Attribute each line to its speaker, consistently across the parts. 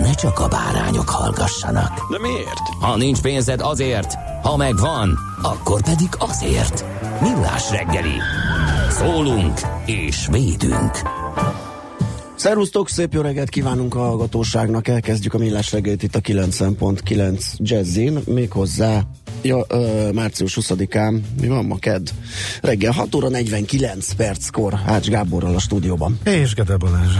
Speaker 1: ne csak a bárányok hallgassanak.
Speaker 2: De miért?
Speaker 1: Ha nincs pénzed azért, ha megvan, akkor pedig azért. Millás reggeli. Szólunk és védünk.
Speaker 3: Szervusztok, szép jó reggelt kívánunk a hallgatóságnak. Elkezdjük a millás reggelit itt a 90.9 Jazzin, méghozzá ja, ö, március 20-án, mi van ma kedd? Reggel 6 óra 49 perckor Ács Gáborral a stúdióban.
Speaker 4: És Gede Balázs.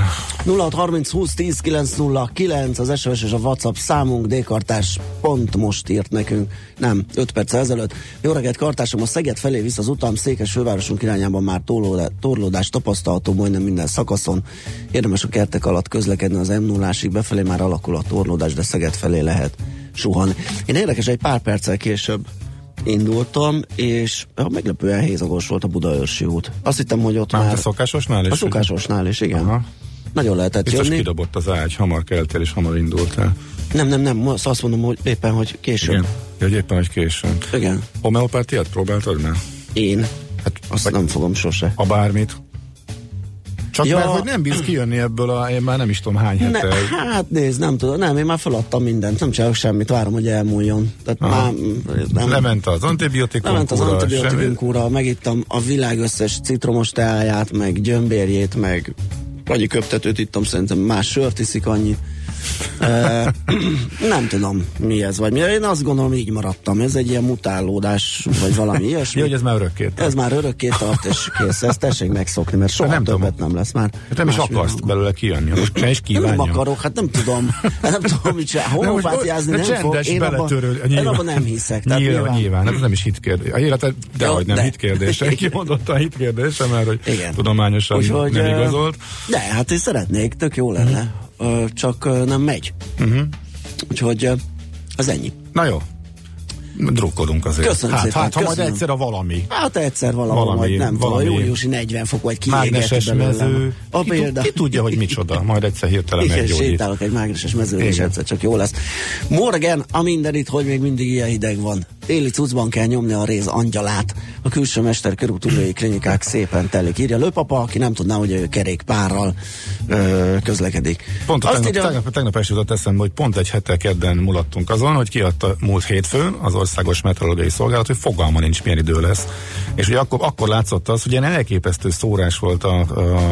Speaker 3: 0630 20 10 909 az SMS és a WhatsApp számunk D-kartás pont most írt nekünk, nem, 5 perc ezelőtt. Jó reggelt, kartásom, a Szeged felé visz az utam, székes fővárosunk irányában már torlódás, torlódás tapasztalható majdnem minden szakaszon. Érdemes a kertek alatt közlekedni az m 0 befelé már alakul a torlódás, de Szeged felé lehet suhan. Én érdekes, egy pár perccel később indultam, és ja, meglepően hézagos volt a Budaörsi út. Azt hittem, hogy ott
Speaker 4: Már
Speaker 3: már...
Speaker 4: a szokásosnál is?
Speaker 3: A szokásosnál is, igen.
Speaker 4: Aha.
Speaker 3: Nagyon lehetett
Speaker 4: Biztos
Speaker 3: jönni.
Speaker 4: kidobott az ágy, hamar keltél és hamar indultál.
Speaker 3: Nem, nem, nem, azt mondom, hogy éppen, hogy később.
Speaker 4: Igen. Ja, hogy éppen, hogy későn.
Speaker 3: Igen.
Speaker 4: Homeopátiát próbáltad már?
Speaker 3: Én.
Speaker 4: Hát,
Speaker 3: Azt
Speaker 4: vagy
Speaker 3: nem fogom sose.
Speaker 4: a bármit. Csak
Speaker 3: Ja.
Speaker 4: mert, hogy nem bíz kijönni ebből a, én már nem is tudom hány
Speaker 3: Ne,
Speaker 4: hete.
Speaker 3: hát nézd, nem tudom, nem, én már feladtam mindent, nem csinálok semmit, várom, hogy elmúljon. Tehát
Speaker 4: Aha.
Speaker 3: már nem,
Speaker 4: Lement az antibiotikum
Speaker 3: lement az antibiotikum kúra, megittam a világ összes citromos teáját, meg gyömbérjét, meg annyi köptetőt ittam, szerintem más sört iszik annyi. Nem tudom, mi ez, vagy mi. Én azt gondolom, így maradtam. Ez egy ilyen mutálódás, vagy valami ilyesmi.
Speaker 4: Ja, hogy ez már örökké.
Speaker 3: Ez már örökké tart, és kész. Ezt tessék megszokni, mert soha
Speaker 4: Nem
Speaker 3: nem
Speaker 4: tudom.
Speaker 3: többet nem lesz már.
Speaker 4: Hát nem is akarsz
Speaker 3: világban.
Speaker 4: belőle kijönni. Most ne is
Speaker 3: Nem, nem
Speaker 4: kívánjam.
Speaker 3: akarok, hát nem tudom, nem tudom, mit csinál. Homopátiázni nem fog. Én abban, én abban nem hiszek. Tehát
Speaker 4: nyilván,
Speaker 3: nyilván,
Speaker 4: nyilván. Hát ez nem is hitkérdés. A életed, de
Speaker 3: Jó,
Speaker 4: hogy nem
Speaker 3: de.
Speaker 4: hitkérdése. Kimondottan hitkérdése, mert hogy tudományosan nem igazolt.
Speaker 3: De, hát én szeretnék, tök jó lenne. Csak nem megy.
Speaker 4: Mhm.
Speaker 3: Úgyhogy az ennyi.
Speaker 4: Na jó. Drukkolunk azért.
Speaker 3: Köszönöm
Speaker 4: hát,
Speaker 3: szépen,
Speaker 4: hát, ha majd
Speaker 3: köszönöm.
Speaker 4: egyszer a valami.
Speaker 3: Hát egyszer valahol,
Speaker 4: Valami,
Speaker 3: majd nem tudom,
Speaker 4: valami.
Speaker 3: júliusi 40 fok, vagy belőlem.
Speaker 4: mező.
Speaker 3: A
Speaker 4: Ki,
Speaker 3: példa.
Speaker 4: ki tudja, hogy micsoda. Majd egyszer hirtelen
Speaker 3: Igen,
Speaker 4: meggyógyít.
Speaker 3: sétálok egy mágneses mezőn, és egyszer csak jó lesz. Morgan, a mindenit, hogy még mindig ilyen hideg van. Téli cuccban kell nyomni a réz angyalát. A külső mester körútúrői klinikák szépen telik. Írja Lőpapa, aki nem tudná, hogy ő kerékpárral ö, közlekedik.
Speaker 4: Pont a
Speaker 3: Azt
Speaker 4: tegnap,
Speaker 3: írja,
Speaker 4: tegnap, tegnap jutott eszembe, hogy pont egy hete kedden mulattunk azon, hogy kiadta múlt hétfőn az Országos Meteorológiai Szolgálat, hogy fogalma nincs, milyen idő lesz. És ugye akkor, akkor látszott az, hogy ilyen elképesztő szórás volt a,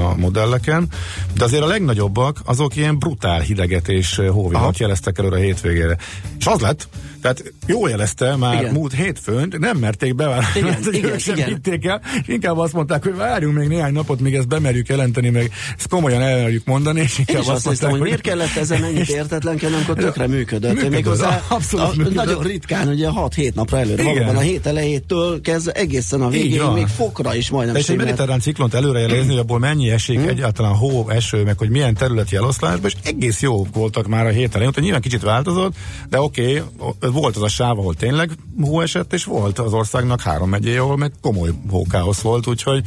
Speaker 4: a modelleken, de azért a legnagyobbak azok ilyen brutál hideget és hóvihart jeleztek előre a hétvégére. És az lett, tehát jó jelezte már
Speaker 3: Igen.
Speaker 4: múlt hétfőn, nem merték bevállalni,
Speaker 3: Igen,
Speaker 4: mert
Speaker 3: igen,
Speaker 4: igen, sem
Speaker 3: igen.
Speaker 4: hitték el, és inkább azt mondták, hogy várjunk még néhány napot, míg ezt bemerjük jelenteni, meg ezt komolyan elmerjük mondani, és
Speaker 3: én
Speaker 4: inkább
Speaker 3: is azt hiszem, hogy miért kellett ezen ennyit értetlenkedni, amikor tökre működött.
Speaker 4: Működött,
Speaker 3: Még hozzá
Speaker 4: abszolút
Speaker 3: a,
Speaker 4: működött.
Speaker 3: nagyon ritkán, ugye 6-7 napra előre,
Speaker 4: Igen.
Speaker 3: valóban a hét elejétől kezdve egészen a végéig,
Speaker 4: van.
Speaker 3: még fokra is majdnem
Speaker 4: és egy mediterrán ciklont előrejelezni, hogy abból mennyi esik,
Speaker 3: Hm?
Speaker 4: egyáltalán hó, eső, meg hogy milyen területi eloszlásban, és egész jó voltak már a héten. elején. Nyilván kicsit változott, de oké, okay, volt az a sáv, ahol tényleg hó esett, és volt az országnak három megyé, ahol meg komoly hókáosz volt, úgyhogy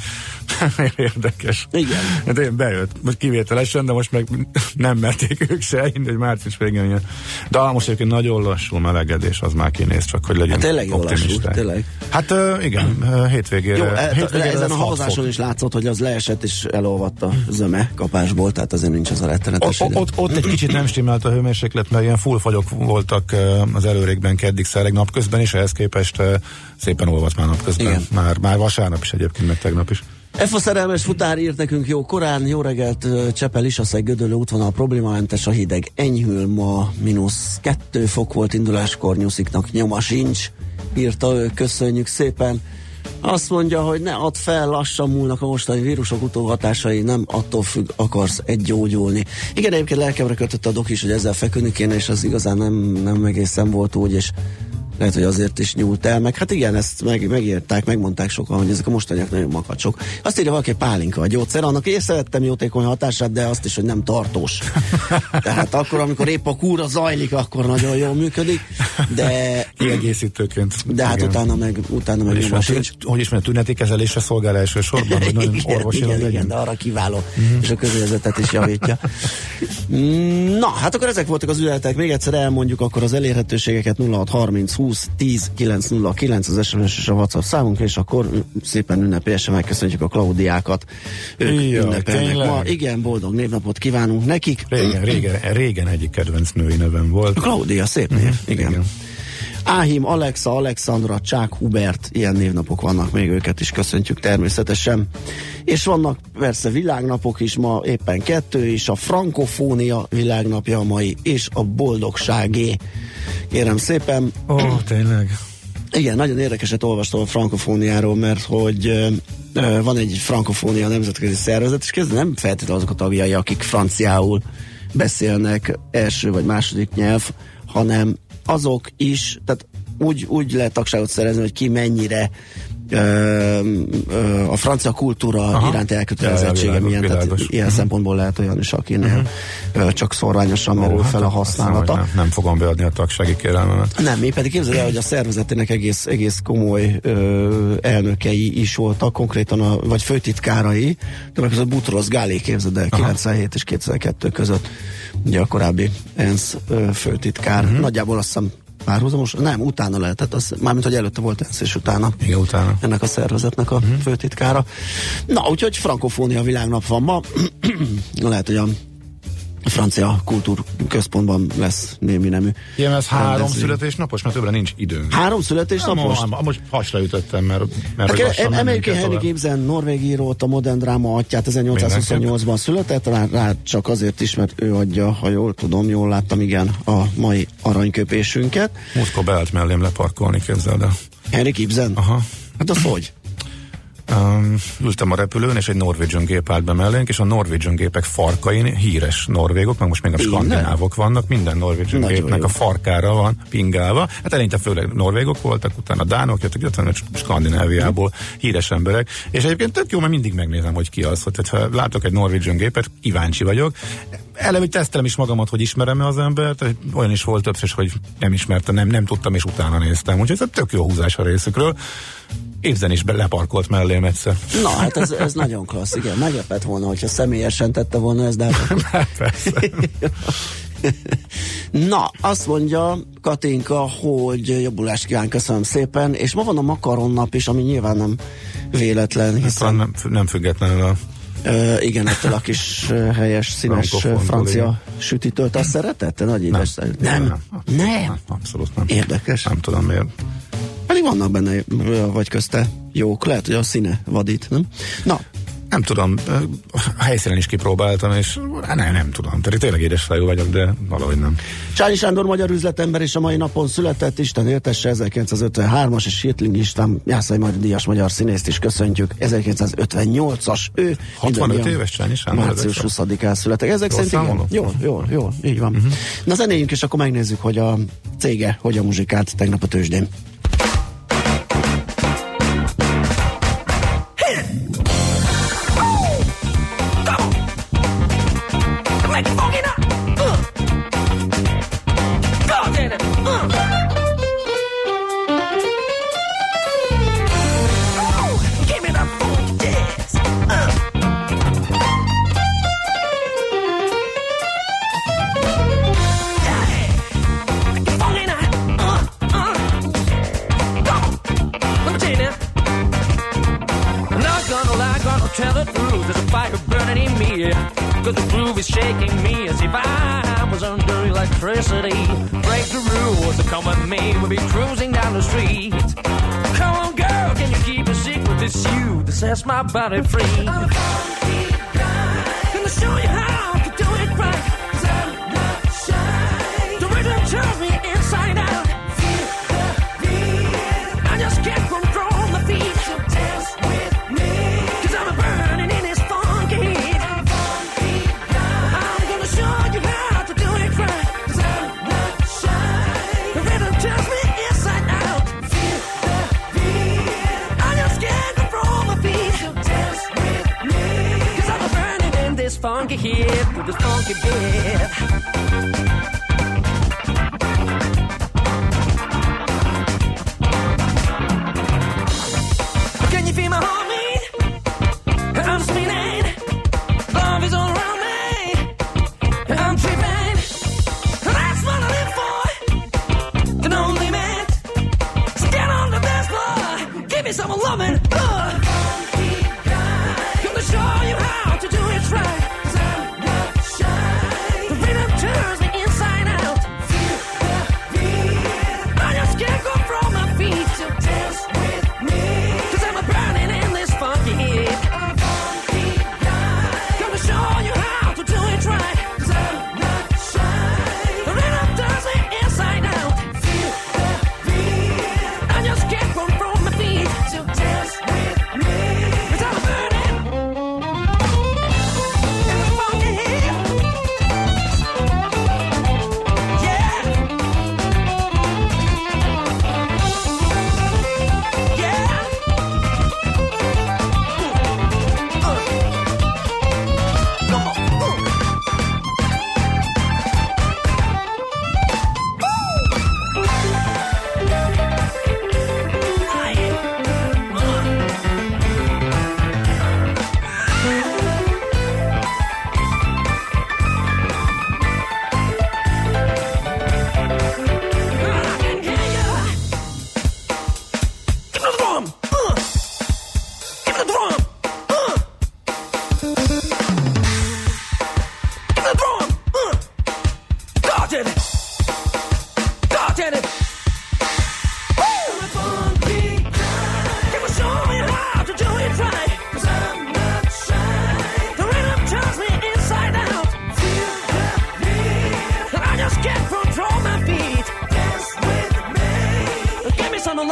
Speaker 4: érdekes.
Speaker 3: Igen.
Speaker 4: Hát én bejött, most kivételesen, de most meg nem merték ők se, hogy március végén. ilyen. De most egyébként nagyon lassú melegedés, az már kinéz, csak hogy legyen
Speaker 3: Hát tényleg jó lassú, tényleg.
Speaker 4: Hát igen, hétvégére.
Speaker 3: Jó, e,
Speaker 4: hétvégére
Speaker 3: ezen a havazáson is látszott, hogy az leesett és elolvadt a zöme kapásból, tehát azért nincs az a rettenetes
Speaker 4: Ott, ott, ott egy kicsit nem stimmelt a hőmérséklet, mert ilyen full fagyok voltak az előrékben keddig szereg napközben, és ehhez képest ö, szépen olvadt már napközben.
Speaker 3: Igen.
Speaker 4: Már, már vasárnap is egyébként, meg tegnap is.
Speaker 3: F a szerelmes futár írt nekünk jó korán, jó reggelt, ö, Csepel is, a Gödöllő útvonal problémamentes, a hideg enyhül, ma mínusz kettő fok volt induláskor, nyusziknak nyoma sincs, írta ő, köszönjük szépen. Azt mondja, hogy ne add fel, lassan múlnak a mostani vírusok utóhatásai, nem attól függ, akarsz egy gyógyulni. Igen, egyébként lelkemre kötött a dok is, hogy ezzel feküdni kéne, és az igazán nem, nem egészen volt úgy, és lehet, hogy azért is nyúlt el, meg hát igen, ezt meg, megírták, megmondták sokan, hogy ezek a mostaniak nagyon makacsok. Azt írja valaki, pálinka a gyógyszer, annak észrevettem jótékony hatását, de azt is, hogy nem tartós. Tehát akkor, amikor épp a kúra zajlik, akkor nagyon jól működik, de,
Speaker 4: Kiegészítőként.
Speaker 3: de hát
Speaker 4: Igen.
Speaker 3: utána meg, utána meg
Speaker 4: is,
Speaker 3: nyoma
Speaker 4: van,
Speaker 3: sincs.
Speaker 4: hogy is mert tüneti kezelésre szolgál elsősorban, hogy nagyon
Speaker 3: igen,
Speaker 4: orvosi
Speaker 3: igen,
Speaker 4: legyen.
Speaker 3: igen, de arra kiváló, uh-huh. és a közérzetet is javítja. Na, hát akkor ezek voltak az üzenetek. Még egyszer elmondjuk akkor az elérhetőségeket 0630 20 10 909 az SMS és a WhatsApp számunk, és akkor szépen ünnepélyesen megköszönjük a Klaudiákat. Ők
Speaker 4: Jaj,
Speaker 3: ünnepelnek
Speaker 4: tényleg?
Speaker 3: ma. Igen, boldog névnapot kívánunk nekik.
Speaker 4: Régen, régen, régen egyik kedvenc női nevem volt.
Speaker 3: Klaudia, szép név. Igen.
Speaker 4: igen.
Speaker 3: igen. Áhim, Alexa, Alexandra, Csák, Hubert, ilyen névnapok vannak, még őket is köszöntjük természetesen. És vannak persze világnapok is, ma éppen kettő is, a frankofónia világnapja a mai, és a boldogságé. Kérem szépen,
Speaker 4: Ó, oh, tényleg.
Speaker 3: igen, nagyon érdekeset olvastam a frankofóniáról, mert hogy ö, van egy frankofónia nemzetközi szervezet, és kezdve nem feltétlenül azok a tagjai, akik franciául beszélnek első vagy második nyelv, hanem azok is, tehát úgy, úgy lehet tagságot szerezni, hogy ki mennyire a francia kultúra
Speaker 4: Aha.
Speaker 3: iránti elkötelezettsége milyen,
Speaker 4: világos,
Speaker 3: tehát ilyen szempontból lehet olyan is, akinél ö, csak szorványosan merül
Speaker 4: Ó,
Speaker 3: fel a használata.
Speaker 4: Nem, nem fogom beadni a tagsági kérelmemet.
Speaker 3: Nem, mi pedig képzeld el, hogy a szervezetének egész, egész komoly ö, elnökei is voltak, konkrétan a, vagy főtitkárai, többek között Butros Gáli képzeld el, 97 és 2002 között, ugye a korábbi ENSZ főtitkár, uh-huh. nagyjából azt hiszem párhuzamos, nem, utána lehetett, az, mármint, hogy előtte volt ENSZ, és utána
Speaker 4: Igen, utána.
Speaker 3: ennek a szervezetnek a uh-huh. főtitkára. Na, úgyhogy frankofónia világnap van ma. Lehet, hogy a francia kultúrközpontban lesz némi nemű.
Speaker 4: Igen, ez három
Speaker 3: rendezvény.
Speaker 4: születésnapos, mert többre nincs időnk.
Speaker 3: Három születésnapos?
Speaker 4: Nem, most hasra ütöttem, mert, mert
Speaker 3: Hát
Speaker 4: hogy
Speaker 3: emeljük
Speaker 4: tovább.
Speaker 3: Ibsen, norvég írót, a modern dráma atyát 1828-ban született, rá, rá csak azért is, mert ő adja, ha jól tudom, jól láttam, igen, a mai aranyköpésünket.
Speaker 4: Múltkor beállt mellém leparkolni, képzeld el.
Speaker 3: Henrik Ibsen?
Speaker 4: Aha.
Speaker 3: Hát az hogy?
Speaker 4: Um, ültem a repülőn, és egy Norwegian gép állt be mellénk, és a Norwegian gépek farkain híres norvégok, meg most még a skandinávok vannak, minden Norwegian
Speaker 3: Nagyon
Speaker 4: gépnek
Speaker 3: jó.
Speaker 4: a farkára van pingálva. Hát eleinte főleg norvégok voltak, utána dánok jöttek, jöttek Skandináviából híres emberek, és egyébként tök jó, mert mindig megnézem, hogy ki az, hogy ha látok egy Norwegian gépet, kíváncsi vagyok. Eleve tesztelem is magamat, hogy ismerem-e az embert, olyan is volt többször, hogy nem ismertem, nem, nem tudtam, és utána néztem. Úgyhogy ez tök jó húzás a részükről. Évzen is leparkolt mellém egyszer.
Speaker 3: Na, hát ez, ez nagyon klassz, igen. Meglepett volna, hogyha személyesen tette volna ezt, de hát
Speaker 4: Persze.
Speaker 3: Na, azt mondja Katinka, hogy jobbulást kíván, köszönöm szépen, és ma van a makaron nap is, ami nyilván nem véletlen,
Speaker 4: Hiszen
Speaker 3: hiszen
Speaker 4: nem, nem függetlenül a
Speaker 3: ö, igen, ettől a kis ö, helyes, színes
Speaker 4: Frankofonból,
Speaker 3: francia
Speaker 4: igen.
Speaker 3: azt szereted? Te nagy édes nem. Nem. nem. nem.
Speaker 4: Abszolút nem.
Speaker 3: Érdekes.
Speaker 4: Nem tudom miért.
Speaker 3: Pedig vannak benne, vagy közte jók, lehet, hogy a színe vadít, nem? Na,
Speaker 4: Nem tudom, a helyszínen is kipróbáltam, és hát nem, nem tudom. Tehát tényleg édesfájú vagyok, de valahogy nem.
Speaker 3: Csáli Sándor magyar üzletember és a mai napon született, Isten értesse 1953-as, és Hirtling István Jászai Magyar Díjas magyar színészt is köszöntjük. 1958-as ő.
Speaker 4: 65
Speaker 3: mindannyian
Speaker 4: éves Csányi Sándor,
Speaker 3: Március
Speaker 4: ezek
Speaker 3: 20-án születtek. Ezek
Speaker 4: Jól
Speaker 3: szerint igen. Jól, jól, jól, így van. Uh-huh. Na zenéljünk, és akkor megnézzük, hogy a cége hogy a muzsikát tegnap a tőzsdén.
Speaker 5: Body free.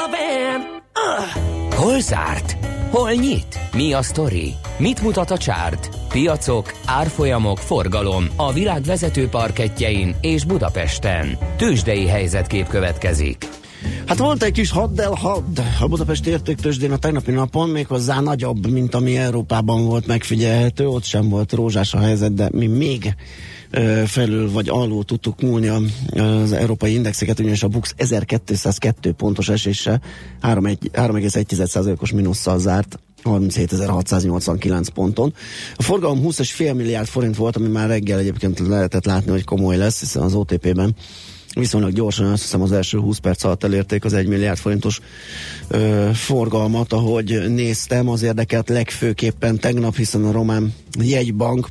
Speaker 5: Loving. Uh.
Speaker 1: Hol zárt? Hol nyit? Mi a sztori? Mit mutat a csárt? Piacok, árfolyamok, forgalom a világ vezető parketjein és Budapesten. Tősdei helyzetkép következik.
Speaker 3: Hát volt egy kis haddel hadd a Budapesti értéktősdén a tegnapi napon, méghozzá nagyobb, mint ami Európában volt megfigyelhető, ott sem volt rózsás a helyzet, de mi még felül vagy alul tudtuk múlni az európai indexeket, ugyanis a Bux 1202 pontos eséssel 3,1%-os mínusszal zárt 37.689 ponton. A forgalom 20,5 milliárd forint volt, ami már reggel egyébként lehetett látni, hogy komoly lesz, hiszen az OTP-ben viszonylag gyorsan, azt hiszem az első 20 perc alatt elérték az 1 milliárd forintos ö, forgalmat, ahogy néztem, az érdekelt legfőképpen tegnap, hiszen a román jegybank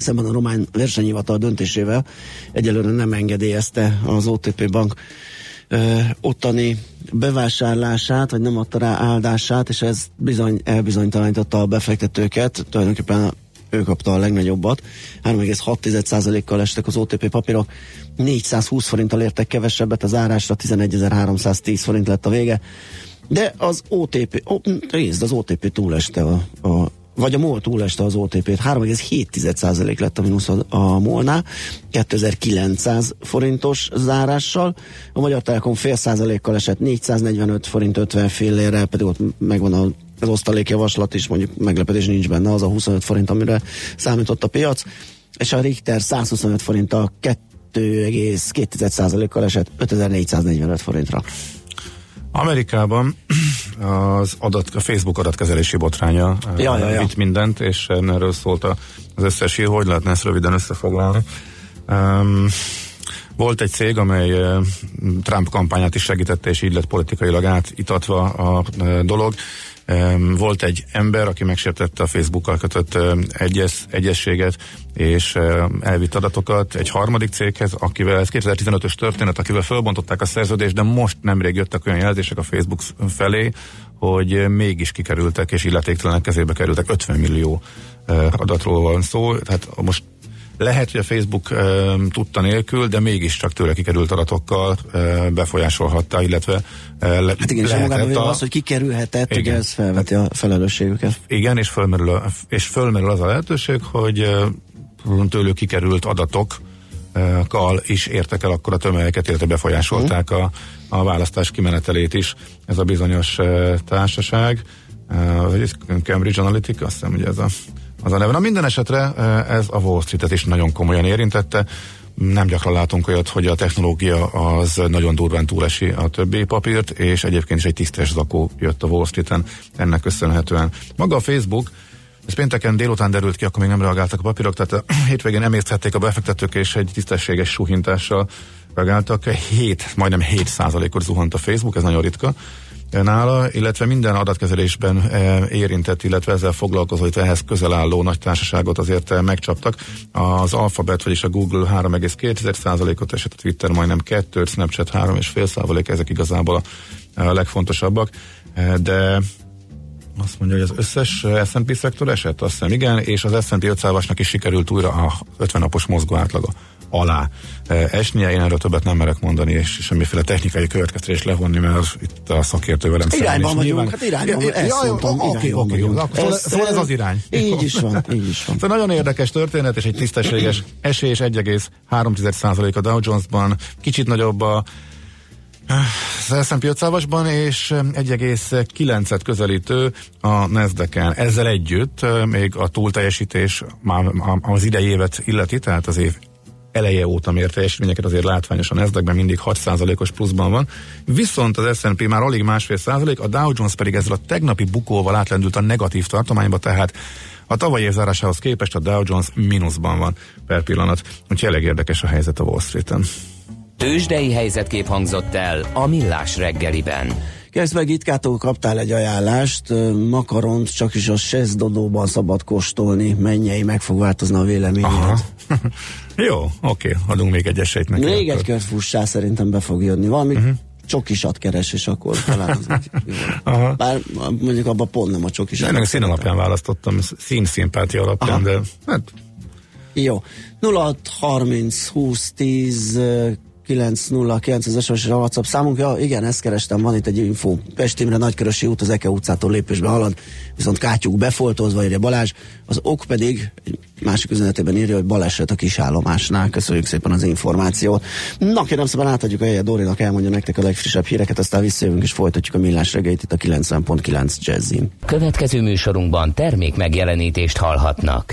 Speaker 3: szemben a román versenyhivatal döntésével egyelőre nem engedélyezte az OTP bank ö, ottani bevásárlását, vagy nem adta rá áldását, és ez bizony elbizonytalanította a befektetőket, tulajdonképpen ő kapta a legnagyobbat. 3,6%-kal estek az OTP papírok, 420 forinttal értek kevesebbet, az árásra 11.310 forint lett a vége. De az OTP, ó, nézd, az OTP túleste a, a vagy a MOL túleste az OTP-t, 3,7% lett a mínusz a, a MOL-nál, 2900 forintos zárással, a Magyar Telekom fél százalékkal esett 445 forint 50 fillérrel, pedig ott megvan a az osztalékjavaslat is, mondjuk meglepedés nincs benne, az a 25 forint, amire számított a piac, és a Richter 125 forinttal 2,2%-kal esett 5445 forintra.
Speaker 4: Amerikában az adat, a Facebook adatkezelési botránya
Speaker 3: Ja, ja, ja.
Speaker 4: vitt mindent, és erről szólt az összes hír, hogy lehetne ezt röviden összefoglalni. Um, volt egy cég, amely Trump kampányát is segítette, és így lett politikailag átitatva a dolog. Volt egy ember, aki megsértette a Facebookkal kötött egyes, egyességet, és elvitt adatokat egy harmadik céghez, akivel ez 2015-ös történet, akivel fölbontották a szerződést, de most nemrég jöttek olyan jelzések a Facebook felé, hogy mégis kikerültek, és illetéktelenek kezébe kerültek. 50 millió eh, adatról van szó, tehát most lehet, hogy a Facebook e, tudta nélkül, de mégiscsak tőle kikerült adatokkal e, befolyásolhatta, illetve e, le,
Speaker 3: Hát igen, és magában véve az, hogy kikerülhetett,
Speaker 4: Igen.
Speaker 3: ugye ez felveti a felelősségüket.
Speaker 4: igen, és fölmerül, a, és fölmerül az a lehetőség, hogy e, tőlük kikerült adatokkal is értek el akkor a tömegeket, illetve befolyásolták a, a választás kimenetelét is. Ez a bizonyos társaság, Cambridge Analytica, azt hiszem, hogy ez a, az a neve. Na minden esetre e, ez a Wall Street-et is nagyon komolyan érintette. Nem gyakran látunk olyat, hogy a technológia az nagyon durván túlesi a többi papírt, és egyébként is egy tisztes zakó jött a Wall Street-en ennek köszönhetően. Maga a Facebook ez pénteken délután derült ki, akkor még nem reagáltak a papírok, tehát a hétvégén emészthették a befektetők, és egy tisztességes suhintással reagáltak. 7, majdnem 7 százalékot zuhant a Facebook, ez nagyon ritka nála, illetve minden adatkezelésben e, érintett, illetve ezzel foglalkozó, illetve ehhez közel álló nagy társaságot azért e, megcsaptak. Az Alphabet, vagyis a Google 3,2%-ot esett, a Twitter majdnem 2, Snapchat 3,5%, ezek igazából a, a legfontosabbak. De azt mondja, hogy az összes eh, S&P szektor esett, azt hiszem igen, és az S&P 500-asnak is sikerült újra a 50 napos mozgó átlaga alá eh, esnie. Én erről többet nem merek mondani, és semmiféle technikai következtetést levonni, mert itt a szakértő velem
Speaker 3: Irányban vagyunk,
Speaker 4: nyilván-
Speaker 3: hát irányban vagyunk, ezt
Speaker 4: Ja,
Speaker 3: mondtam,
Speaker 4: Oké, oké, szóval- szóval ez az irány.
Speaker 3: Így is van, így is van.
Speaker 4: Szóval nagyon érdekes történet, és egy tisztességes esés 1,3% a Dow Jones-ban, kicsit nagyobb a az S&P 500-asban, és 1,9-et közelítő a nasdaq Ezzel együtt eh, még a túlteljesítés már az idei évet illeti, tehát az év eleje óta mért teljesítményeket azért látványosan nasdaq mindig 6%-os pluszban van. Viszont az S&P már alig másfél százalék, a Dow Jones pedig ezzel a tegnapi bukóval átlendült a negatív tartományba, tehát a tavalyi év zárásához képest a Dow Jones mínuszban van per pillanat. Úgyhogy elég érdekes a helyzet a Wall Street-en.
Speaker 1: Tőzsdei helyzetkép hangzott el a Millás reggeliben.
Speaker 3: Kezd meg Itkától kaptál egy ajánlást, makaront csak is a Sesdodóban szabad kóstolni, mennyei, meg fog változni a véleményed.
Speaker 4: Jó, oké, adunk még egy esélyt neki.
Speaker 3: Még egy kört fussá szerintem be fog jönni. Valami uh-huh. csokisat keres, és akkor talán az.
Speaker 4: Aha.
Speaker 3: Bár mondjuk abban pont nem a csokisat.
Speaker 4: Ennek a szín alapján választottam, szín szimpátia alapján,
Speaker 3: Aha.
Speaker 4: de hát
Speaker 3: Jó. 06 30 20 10 909 az SMS a WhatsApp számunk. Ja, igen, ezt kerestem, van itt egy info. Pest Imre Nagykörösi út az Eke utcától lépésbe halad, viszont kátyuk befoltozva, írja Balázs. Az ok pedig egy másik üzenetében írja, hogy baleset a kisállomásnál. Köszönjük szépen az információt. Na, kérem szépen átadjuk a helyet Dórinak, elmondja nektek a legfrissebb híreket, aztán visszajövünk és folytatjuk a millás reggelyt itt a 90.9 Jazzin.
Speaker 1: Következő műsorunkban termék megjelenítést hallhatnak.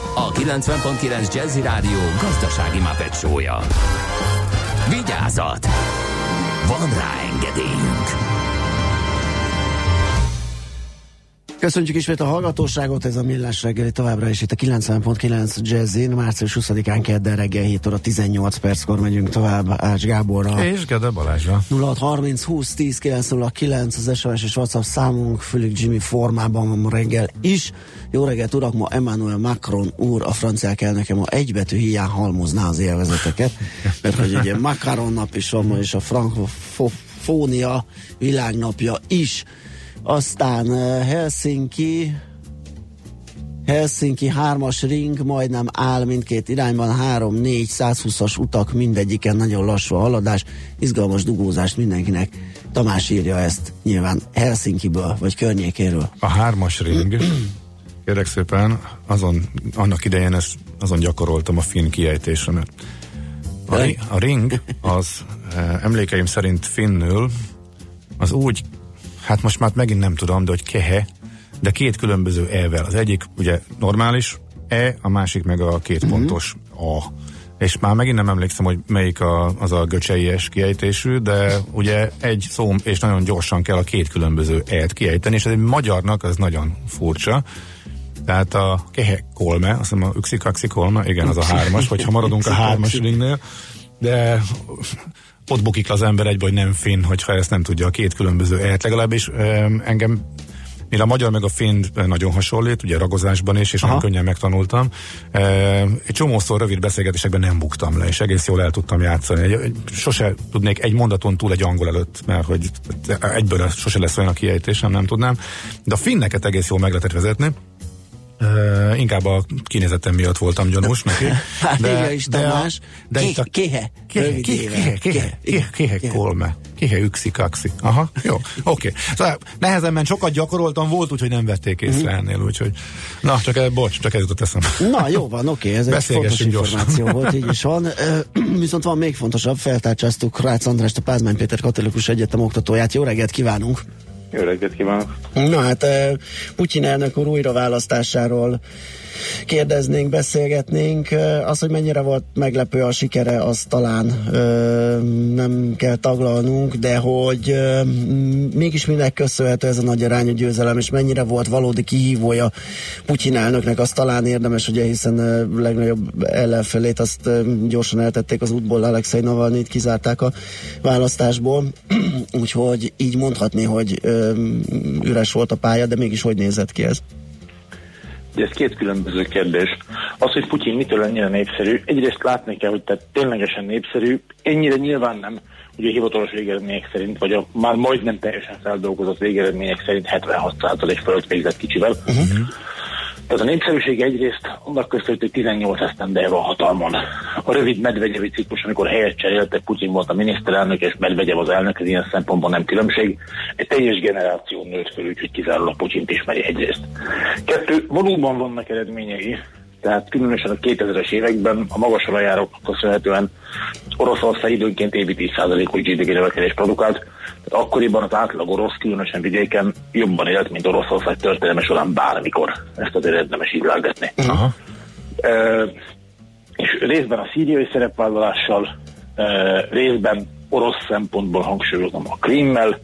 Speaker 1: a 90.9 Jazzy Rádió gazdasági mapetsója. Vigyázat! Van rá engedélyünk!
Speaker 3: Köszönjük ismét a hallgatóságot, ez a Millás reggeli továbbra is itt a 90.9 Jazzin, március 20-án kedden reggel 7 óra 18 perckor megyünk tovább Ács Gáborra.
Speaker 4: És Gede Balázsra.
Speaker 3: 0630 20 10 909 az SMS és WhatsApp számunk, Fülük Jimmy formában van ma reggel is. Jó reggelt urak, ma Emmanuel Macron úr, a franciák elnöke ma egybetű hiány halmozná az élvezeteket, mert hogy ugye Macron nap is van ma, és a frankofónia világnapja is. Aztán eh, Helsinki, Helsinki hármas ring majdnem áll mindkét irányban, 3-4 120-as utak, mindegyiken nagyon lassú a haladás, izgalmas dugózást mindenkinek. Tamás írja ezt nyilván Helsinkiből, vagy környékéről.
Speaker 4: A hármas ring, kérek szépen, azon, annak idején ezt, azon gyakoroltam a finn kiejtésemet. A, a ring az eh, emlékeim szerint finnül az úgy, hát most már megint nem tudom, de hogy kehe, de két különböző E-vel. Az egyik ugye normális E, a másik meg a két pontos A. És már megint nem emlékszem, hogy melyik a, az a göcseies kiejtésű, de ugye egy szó, és nagyon gyorsan kell a két különböző E-t kiejteni, és ez egy magyarnak az nagyon furcsa. Tehát a kehe kolme, azt hiszem a üxikaxi kolme, igen, az a hármas, vagy ha maradunk a hármas ringnél, de ott bukik az ember egybe, hogy nem finn, hogyha ezt nem tudja a két különböző e legalábbis engem Mivel a magyar meg a finn nagyon hasonlít, ugye ragozásban is, és
Speaker 3: Aha.
Speaker 4: nagyon könnyen megtanultam. E, egy csomószor rövid beszélgetésekben nem buktam le, és egész jól el tudtam játszani. Sose tudnék egy mondaton túl egy angol előtt, mert hogy egyből sose lesz olyan a kiejtésem, nem tudnám. De a finneket egész jól meg lehetett vezetni. Uh, inkább a kinézetem miatt voltam gyanús neki.
Speaker 3: Hát írja is Tamás.
Speaker 4: de
Speaker 3: Ké-
Speaker 4: itt a
Speaker 3: éve.
Speaker 4: kéhe, kéhe, kéhe, kéhe,
Speaker 3: Kéhe.
Speaker 4: kolme. Kéhe, ükszi, kaxi. Aha, jó, oké. Okay. Szóval nehezen ment, sokat gyakoroltam, volt úgy, hogy nem vették észre
Speaker 3: Mhm.
Speaker 4: ennél, úgyhogy na, csak el, bocs, csak ez jutott eszembe.
Speaker 3: Na jó van, oké, ez egy fontos információ volt, így is van. Viszont van még fontosabb, feltárcsáztuk Rácz Andrást, a Pázmány Péter Katolikus Egyetem oktatóját. Jó reggelt kívánunk!
Speaker 6: Jó reggelt kívánok!
Speaker 3: Na hát ö, Putyin elnök úr újraválasztásáról kérdeznénk, beszélgetnénk. Az, hogy mennyire volt meglepő a sikere, az talán nem kell taglalnunk, de hogy mégis minek köszönhető ez a nagy arányú győzelem, és mennyire volt valódi kihívója Putyin elnöknek, az talán érdemes, ugye, hiszen ö, legnagyobb ellenfelét azt gyorsan eltették az útból, Alexei Navalnyit kizárták a választásból, úgyhogy így mondhatni, hogy üres volt a pálya, de mégis hogy nézett ki ez?
Speaker 6: De ez két különböző kérdés. Az, hogy Putyin mitől ennyire népszerű, egyrészt látni kell, hogy tehát ténylegesen népszerű, ennyire nyilván nem, ugye a hivatalos végeredmények szerint, vagy a már majdnem teljesen feldolgozott végeredmények szerint 76% fölött végzett kicsivel. Uh-huh. Tehát a népszerűség egyrészt annak köszönhető, hogy 18 esztendeje van hatalmon. A rövid Medvegyevi ciklus, amikor helyet cseréltek, Putyin volt a miniszterelnök, és Medvegyev az elnök, ez ilyen szempontból nem különbség. Egy teljes generáció nőtt föl, úgyhogy kizárólag Putyint ismeri egyrészt. Kettő, valóban vannak eredményei, tehát különösen a 2000-es években a magas olajároknak köszönhetően Oroszország időnként évi 10%-os GDP növekedést produkált, tehát akkoriban az átlag orosz, különösen vidéken jobban élt, mint Oroszország történelme során bármikor. Ezt azért érdemes így látni.
Speaker 4: Aha.
Speaker 6: És részben a szíriai szerepvállalással, ö, részben orosz szempontból hangsúlyozom a Krimmel,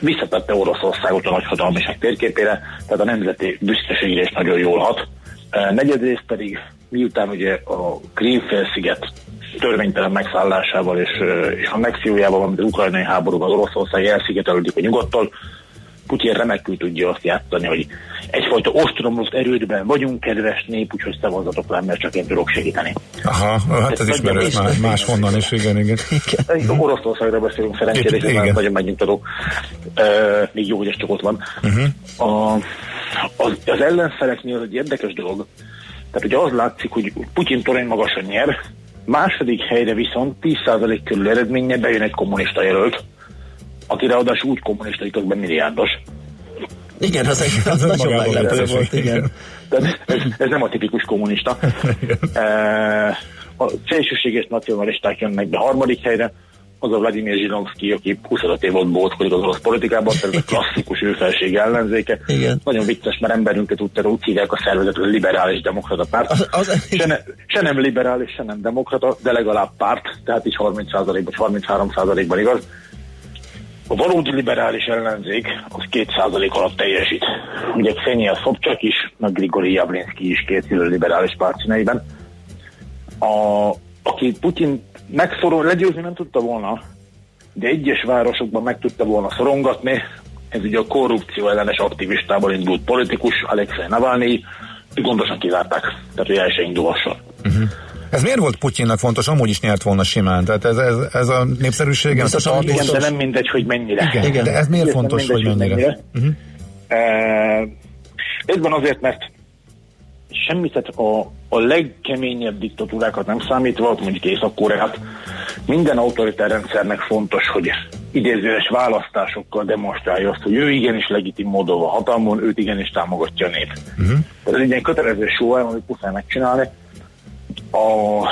Speaker 6: visszatette Oroszországot a nagyhatalmiság térképére, tehát a nemzeti büszkeségre is nagyon jól hat. Ö, Negyedrészt pedig, miután ugye a Krím-félsziget törvénytelen megszállásával és, ö, és annexiójával, valamint az ukrajnai háborúban Oroszország elszigetelődik a nyugattól, Putyin remekül tudja azt játszani, hogy egyfajta ostromlott erődben vagyunk, kedves nép, úgyhogy szavazatok rám, mert csak én tudok segíteni.
Speaker 4: Aha, hát ez ismerős más, máshonnan is, igen, igen.
Speaker 6: Uh-huh. Oroszországra beszélünk szerencsére, és
Speaker 4: Igen.
Speaker 6: nagyon megnyugtató. Uh, még jó, hogy ez csak ott van.
Speaker 4: Mhm.
Speaker 6: Uh-huh. A, az, az ellenfeleknél az egy érdekes dolog, Tehát ugye az látszik, hogy Putyin torony magasan nyer, második helyre viszont 10% körül eredménye bejön egy kommunista jelölt, aki ráadásul úgy kommunista, hogy közben milliárdos.
Speaker 3: Igen, az, egy, az nagyon
Speaker 4: önmagában
Speaker 3: meglepő volt, igen.
Speaker 4: igen.
Speaker 6: Tehát ez, ez nem a tipikus kommunista. Eh, a szélsőséges nacionalisták jönnek be harmadik helyre, az a Vladimir Zsinovszki, aki 25 év volt bótkodik az orosz politikában, tehát ez a klasszikus őfelség ellenzéke.
Speaker 3: Igen.
Speaker 6: Nagyon vicces, mert emberünket úgy, úgy hívják a szervezet, hogy liberális demokrata párt.
Speaker 3: Az, az,
Speaker 6: Se, ne, se nem liberális, se nem demokrata, de legalább párt, tehát így 30%-ban, 33%-ban igaz. A valódi liberális ellenzék az 2% alatt teljesít. Ugye Xenia Szobcsak is, meg Grigori Javlinski is két liberális párt színeiben. A, aki Putyin megszorol, legyőzni nem tudta volna, de egyes városokban meg tudta volna szorongatni. Ez ugye a korrupció ellenes aktivistából indult politikus, Alexei Navalnyi, gondosan kizárták, tehát hogy el se indulhasson.
Speaker 4: Ez miért volt Putyinnak fontos? Amúgy is nyert volna simán. Tehát ez, ez, ez a népszerűség, ez a
Speaker 6: Igen, de nem mindegy, hogy mennyire.
Speaker 4: Igen,
Speaker 3: Igen.
Speaker 4: de ez miért
Speaker 6: Igen,
Speaker 4: fontos,
Speaker 6: nem
Speaker 4: hogy
Speaker 6: mindegy,
Speaker 4: mennyire? Uh-huh.
Speaker 6: Uh, Részben azért, mert semmit, tehát a, a legkeményebb diktatúrákat nem számítva, mondjuk Észak-Koreát, minden autoritár rendszernek fontos, hogy idézőes választásokkal demonstrálja azt, hogy ő igenis legitim módon van hatalmon, őt igenis támogatja a nép. Uh-huh. Tehát ez egy ilyen kötelező show, amit muszáj megcsinálni. A,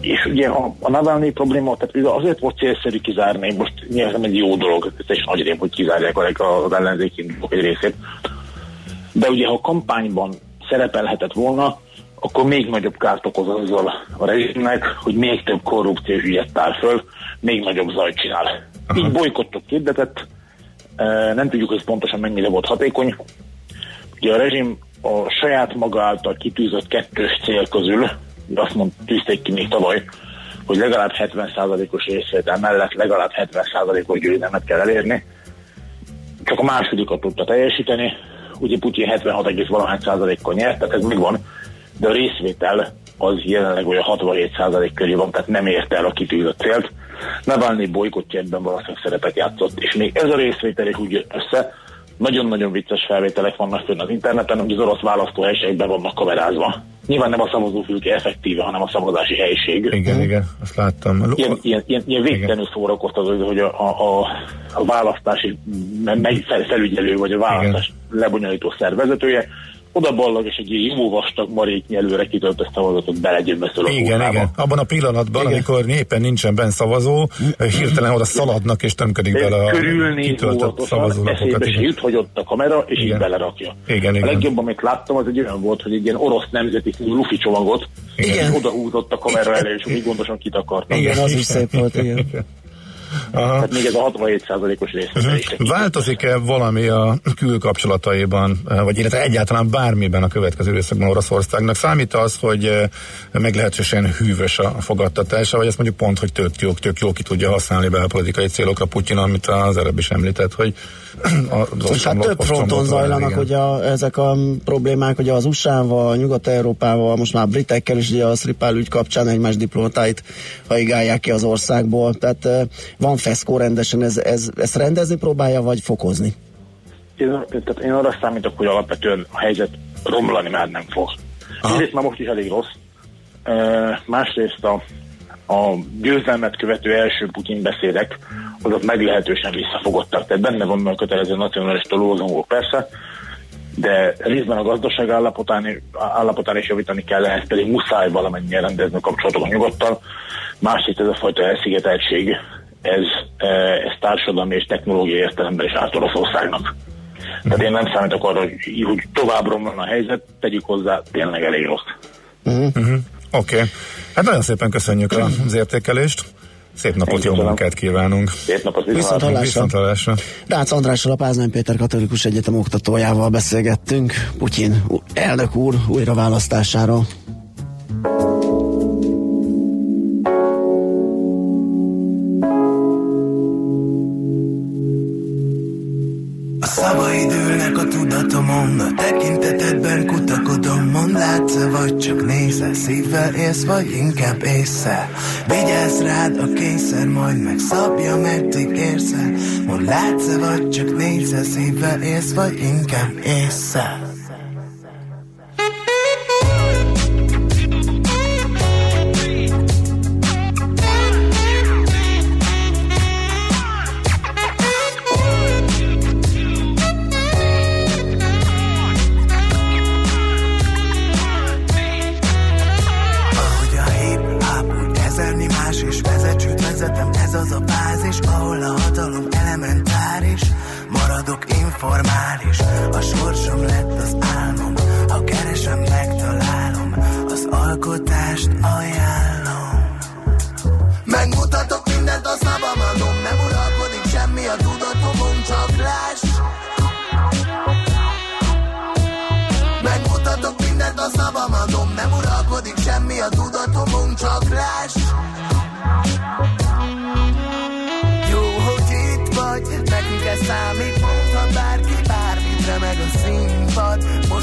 Speaker 6: és ugye a, a Navalnyi probléma, tehát azért volt célszerű kizárni, most nyilván egy jó dolog, ez egy nagy rém, hogy kizárják az ellenzéki egy részét, de ugye ha kampányban szerepelhetett volna, akkor még nagyobb kárt okoz azzal a rezsimnek, hogy még több korrupciós ügyet tár föl, még nagyobb zajt csinál. Aha. Így bolykottot hirdetett, nem tudjuk, hogy ez pontosan mennyire volt hatékony. Ugye a rezsim a saját maga által kitűzött kettős cél közül, azt mond, tűzték ki még tavaly, hogy legalább 70%-os részvétel mellett legalább 70%-os győzelmet kell elérni. Csak a másodikat tudta teljesíteni, ugye Putyin 76, valahány százalékkal nyert, tehát ez megvan, de a részvétel az jelenleg olyan 67 százalék körül van, tehát nem érte el a kitűzött célt. Navalnyi bolykottja ebben valószínűleg szerepet játszott, és még ez a részvétel is úgy jött össze, nagyon-nagyon vicces felvételek vannak fönn az interneten, hogy az orosz választóhelységben vannak kamerázva. Nyilván nem a szavazófülke effektíve, hanem a szavazási helység.
Speaker 4: Igen, igen, azt láttam.
Speaker 6: Ilyen, ilyen, ilyen, ilyen végtelenül szórakoztató, hogy a, a, a, választási fel- felügyelő, vagy a választás lebonyolító szervezetője, oda ballag, és egy ilyen jó vastag maréknyi előre kitöltött szavazatot belegyömbeszöl a
Speaker 4: Igen,
Speaker 6: urnába.
Speaker 4: igen. Abban a pillanatban,
Speaker 3: Igen.
Speaker 4: amikor éppen nincsen benne szavazó, hirtelen oda szaladnak és tömködik bele a kitöltött szavazólapokat.
Speaker 6: eszébe jut, hogy ott a kamera, és
Speaker 4: Igen.
Speaker 6: így belerakja.
Speaker 4: Igen,
Speaker 6: a
Speaker 4: igen.
Speaker 6: legjobb, amit láttam, az egy olyan volt, hogy egy ilyen orosz nemzeti lufi csomagot
Speaker 3: Igen.
Speaker 6: oda húzott a kamera elé, és úgy gondosan kitakartam.
Speaker 3: Igen, az is szép volt, igen.
Speaker 4: Aha.
Speaker 6: Tehát még ez a 67%-os részvétel is.
Speaker 4: Változik-e valami a külkapcsolataiban, vagy illetve egyáltalán bármiben a következő időszakban Oroszországnak? Számít az, hogy eh, meglehetősen hűvös a fogadtatása, vagy ezt mondjuk pont, hogy tök jó, tök jó ki tudja használni belpolitikai célokra Putyin, amit az előbb is említett, hogy az
Speaker 3: És hát több fronton zajlanak
Speaker 4: igen.
Speaker 3: ugye a, ezek a problémák, ugye az USA-val, Nyugat-Európával, most már britekkel is ugye a Skripal ügy kapcsán egymás diplomatáit haigálják ki az országból. Tehát eh, van feszkó rendesen, ez, ez, ezt rendezni próbálja, vagy fokozni?
Speaker 6: Én, tehát én arra számítok, hogy alapvetően a helyzet romlani már nem fog. Egyrészt már most is elég rossz, uh, másrészt a, a győzelmet követő első Putyin beszédek, azok meglehetősen visszafogottak. Tehát benne van a kötelező nacionalista lózongok persze, de részben a gazdaság állapotán, állapotán is javítani kell, ehhez pedig muszáj valamennyire rendezni a kapcsolatokat nyugodtan. Másrészt ez a fajta elszigeteltség, ez, eh, ez társadalmi és technológiai értelemben is árt Oroszországnak. Tehát én nem számítok arra, hogy, hogy tovább romlana a helyzet, tegyük hozzá, tényleg elég rossz.
Speaker 4: Oké. Okay. Hát nagyon szépen köszönjük az értékelést. Szép napot, jó munkát kívánunk.
Speaker 6: Szép napot,
Speaker 3: Viszont
Speaker 6: viszont
Speaker 3: hallásra.
Speaker 4: Viszont hallásra.
Speaker 3: Rácz Andrással, a Pázmány Péter Katolikus Egyetem oktatójával beszélgettünk Putyin elnök úr újraválasztásáról.
Speaker 7: Szavaid ülnek a tudatomon, a tekintetedben kutakodom, mond látsz vagy csak nézel, szívvel élsz, vagy inkább észre. Vigyázz rád a kényszer, majd megszabja, meddig érsz el. Mond látsz vagy csak nézel, szívvel élsz, vagy inkább észre. Az a bázis, ahol a hatalom elementáris. Maradok informális, a sorsom lett az álmom. Ha keresem, megtalálom, az alkotást ajánlom. Megmutatok mindent, a szabam adom Nem uralkodik semmi a tudatomon, csak láss Megmutatok mindent, a szabam adom Nem uralkodik semmi a tudatomon, csak láss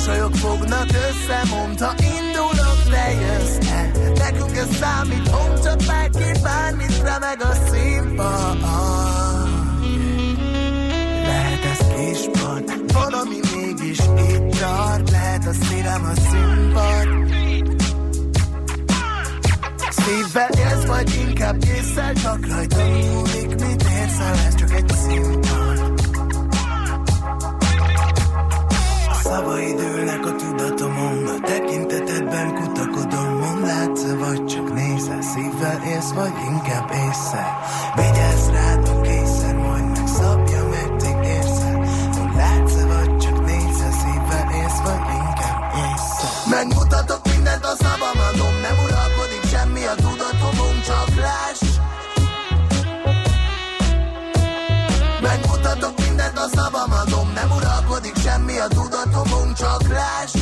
Speaker 7: Mosolyok fognak össze, mondta indulok, te jössz -e. Nekünk ez számít, mondta bárki bármit, remeg a színpad Lehet ez kispad, valami mégis itt tart. Lehet a szívem a színpad. Szívvel élsz, vagy inkább észszel Csak rajta múlik, mit érszel Ez csak egy színpad A szavaid ülnek a tudatomon A tekintetedben kutakodom. Mondd látsz vagy csak nézel Szívvel élsz, vagy inkább észszel Vigyázz rád, ha készen Majd megszabja, meddig érszel Mondd látsz vagy csak nézel Szívvel élsz, vagy inkább észszel Megmutatok mindent, a szabam adom Nem uralkodik semmi a tudatomon, csak láss. Megmutatok mindent, a szabam adom Nem uralkodik semmi a tudatomon, csak láss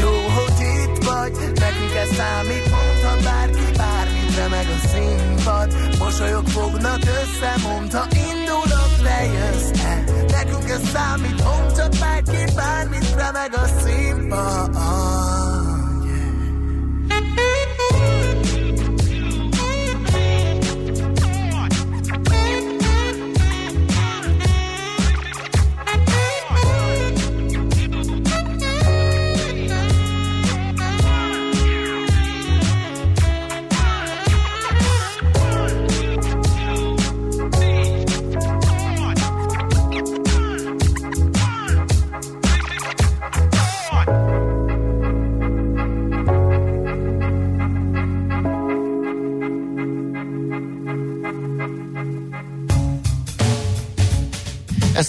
Speaker 7: Jó, hogy itt vagy, nekünk ez számít Mondta bárki bármit, remeg a színpad. Mosolyok fognak össze, mondta indulok, lejössz -e. Nekünk ez számít, mondta bárki bármit, remeg a színpad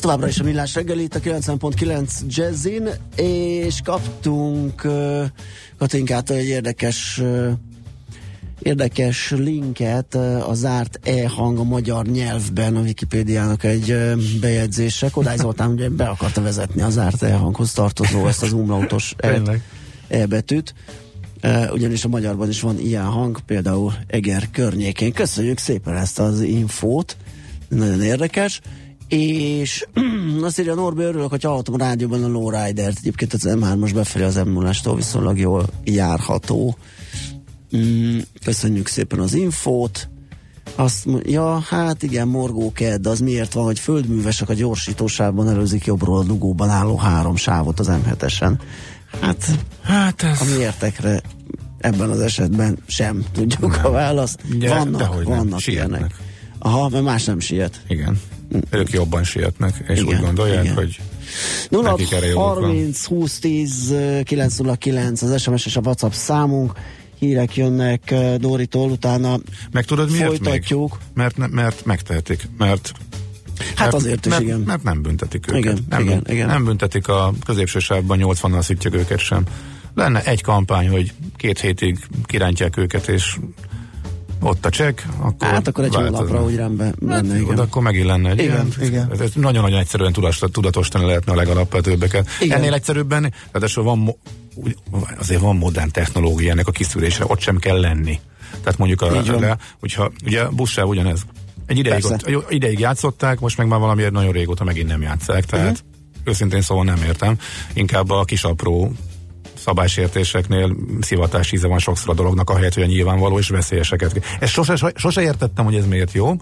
Speaker 3: továbbra is a Millás reggeli, itt a 90.9 Jazzin, és kaptunk uh, Katinkától egy érdekes uh, érdekes linket uh, a zárt e-hang a magyar nyelvben a Wikipédiának egy uh, bejegyzése. Kodály Zoltán ugye be akarta vezetni a zárt e-hanghoz tartozó ezt az umlautos e,
Speaker 4: Tényleg.
Speaker 3: e betűt. Uh, ugyanis a magyarban is van ilyen hang, például Eger környékén. Köszönjük szépen ezt az infót, nagyon érdekes. És azt írja Norbi, örülök, hogy hallottam a rádióban a Lowrider-t. Egyébként az M3-as befelé az m 0 viszonylag jól járható. Mm, köszönjük szépen az infót. Azt, ja, hát igen, morgó kedd, az miért van, hogy földművesek a gyorsítósávban előzik jobbról a dugóban álló három sávot az M7-esen. Hát,
Speaker 4: Hát ez...
Speaker 3: a miértekre ebben az esetben sem tudjuk a választ.
Speaker 4: Ugye,
Speaker 3: vannak,
Speaker 4: nem,
Speaker 3: vannak
Speaker 4: sietnek.
Speaker 3: Aha, mert más nem siet.
Speaker 4: Igen. Ők jobban sietnek, és
Speaker 3: Igen,
Speaker 4: úgy gondolják,
Speaker 3: igen.
Speaker 4: hogy
Speaker 3: 0
Speaker 4: Nekik erre joguk van.
Speaker 3: 30 20 10 909 az SMS és a WhatsApp számunk. Hírek jönnek eh, Doritól, utána
Speaker 4: meg tudod miért
Speaker 3: folytatjuk.
Speaker 4: még? Mert, ne- mert megtehetik, mert
Speaker 3: Hát
Speaker 4: mert,
Speaker 3: azért is,
Speaker 4: mert,
Speaker 3: igen.
Speaker 4: Mert nem büntetik őket.
Speaker 3: Igen,
Speaker 4: nem,
Speaker 3: igen, igen.
Speaker 4: nem büntetik a középső sávban 80-nal szütjük őket sem. Lenne egy kampány, hogy két hétig kirántják őket, és ott a csekk, akkor
Speaker 3: Hát akkor egy hónapra úgy rendben lenne,
Speaker 4: Hát,
Speaker 3: igen.
Speaker 4: de akkor megint lenne egy
Speaker 3: Igen,
Speaker 4: ilyen.
Speaker 3: igen.
Speaker 4: Ez, ez nagyon-nagyon egyszerűen tudatos, tudatosítani lehetne a legalapvetőbbeket.
Speaker 3: Igen.
Speaker 4: Ennél egyszerűbben, ráadásul van, azért van modern technológia ennek a kiszűrésre, ott sem kell lenni. Tehát mondjuk a, le, hogyha ugye a buszsáv ugyanez. Egy ideig,
Speaker 3: Persze.
Speaker 4: ott, ideig játszották, most meg már valamiért nagyon régóta megint nem játszák, tehát
Speaker 3: Mhm.
Speaker 4: őszintén szóval nem értem. Inkább a kis apró szabálysértéseknél szivatás íze van sokszor a dolognak, ahelyett, hogy a nyilvánvaló és veszélyeseket. Ezt sose, sose értettem, hogy ez miért jó.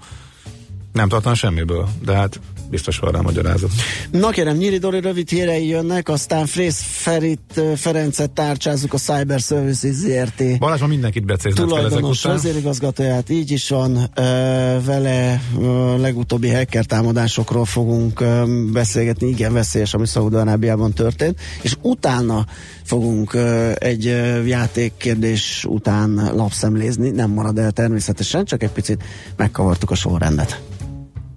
Speaker 4: Nem tartom semmiből, de hát biztos van rá magyarázat.
Speaker 3: Na kérem, Nyíri Dori rövid hírei jönnek, aztán Frész Ferit Ferencet tárcsázzuk a Cyber Services ZRT
Speaker 4: Balázs, ma mindenkit becézned kell ezek után.
Speaker 3: vezérigazgatóját, így is van, vele legutóbbi hacker támadásokról fogunk beszélgetni, igen veszélyes, ami Szaúd-Arábiában történt, és utána fogunk egy játékkérdés után lapszemlézni, nem marad el természetesen, csak egy picit megkavartuk a sorrendet.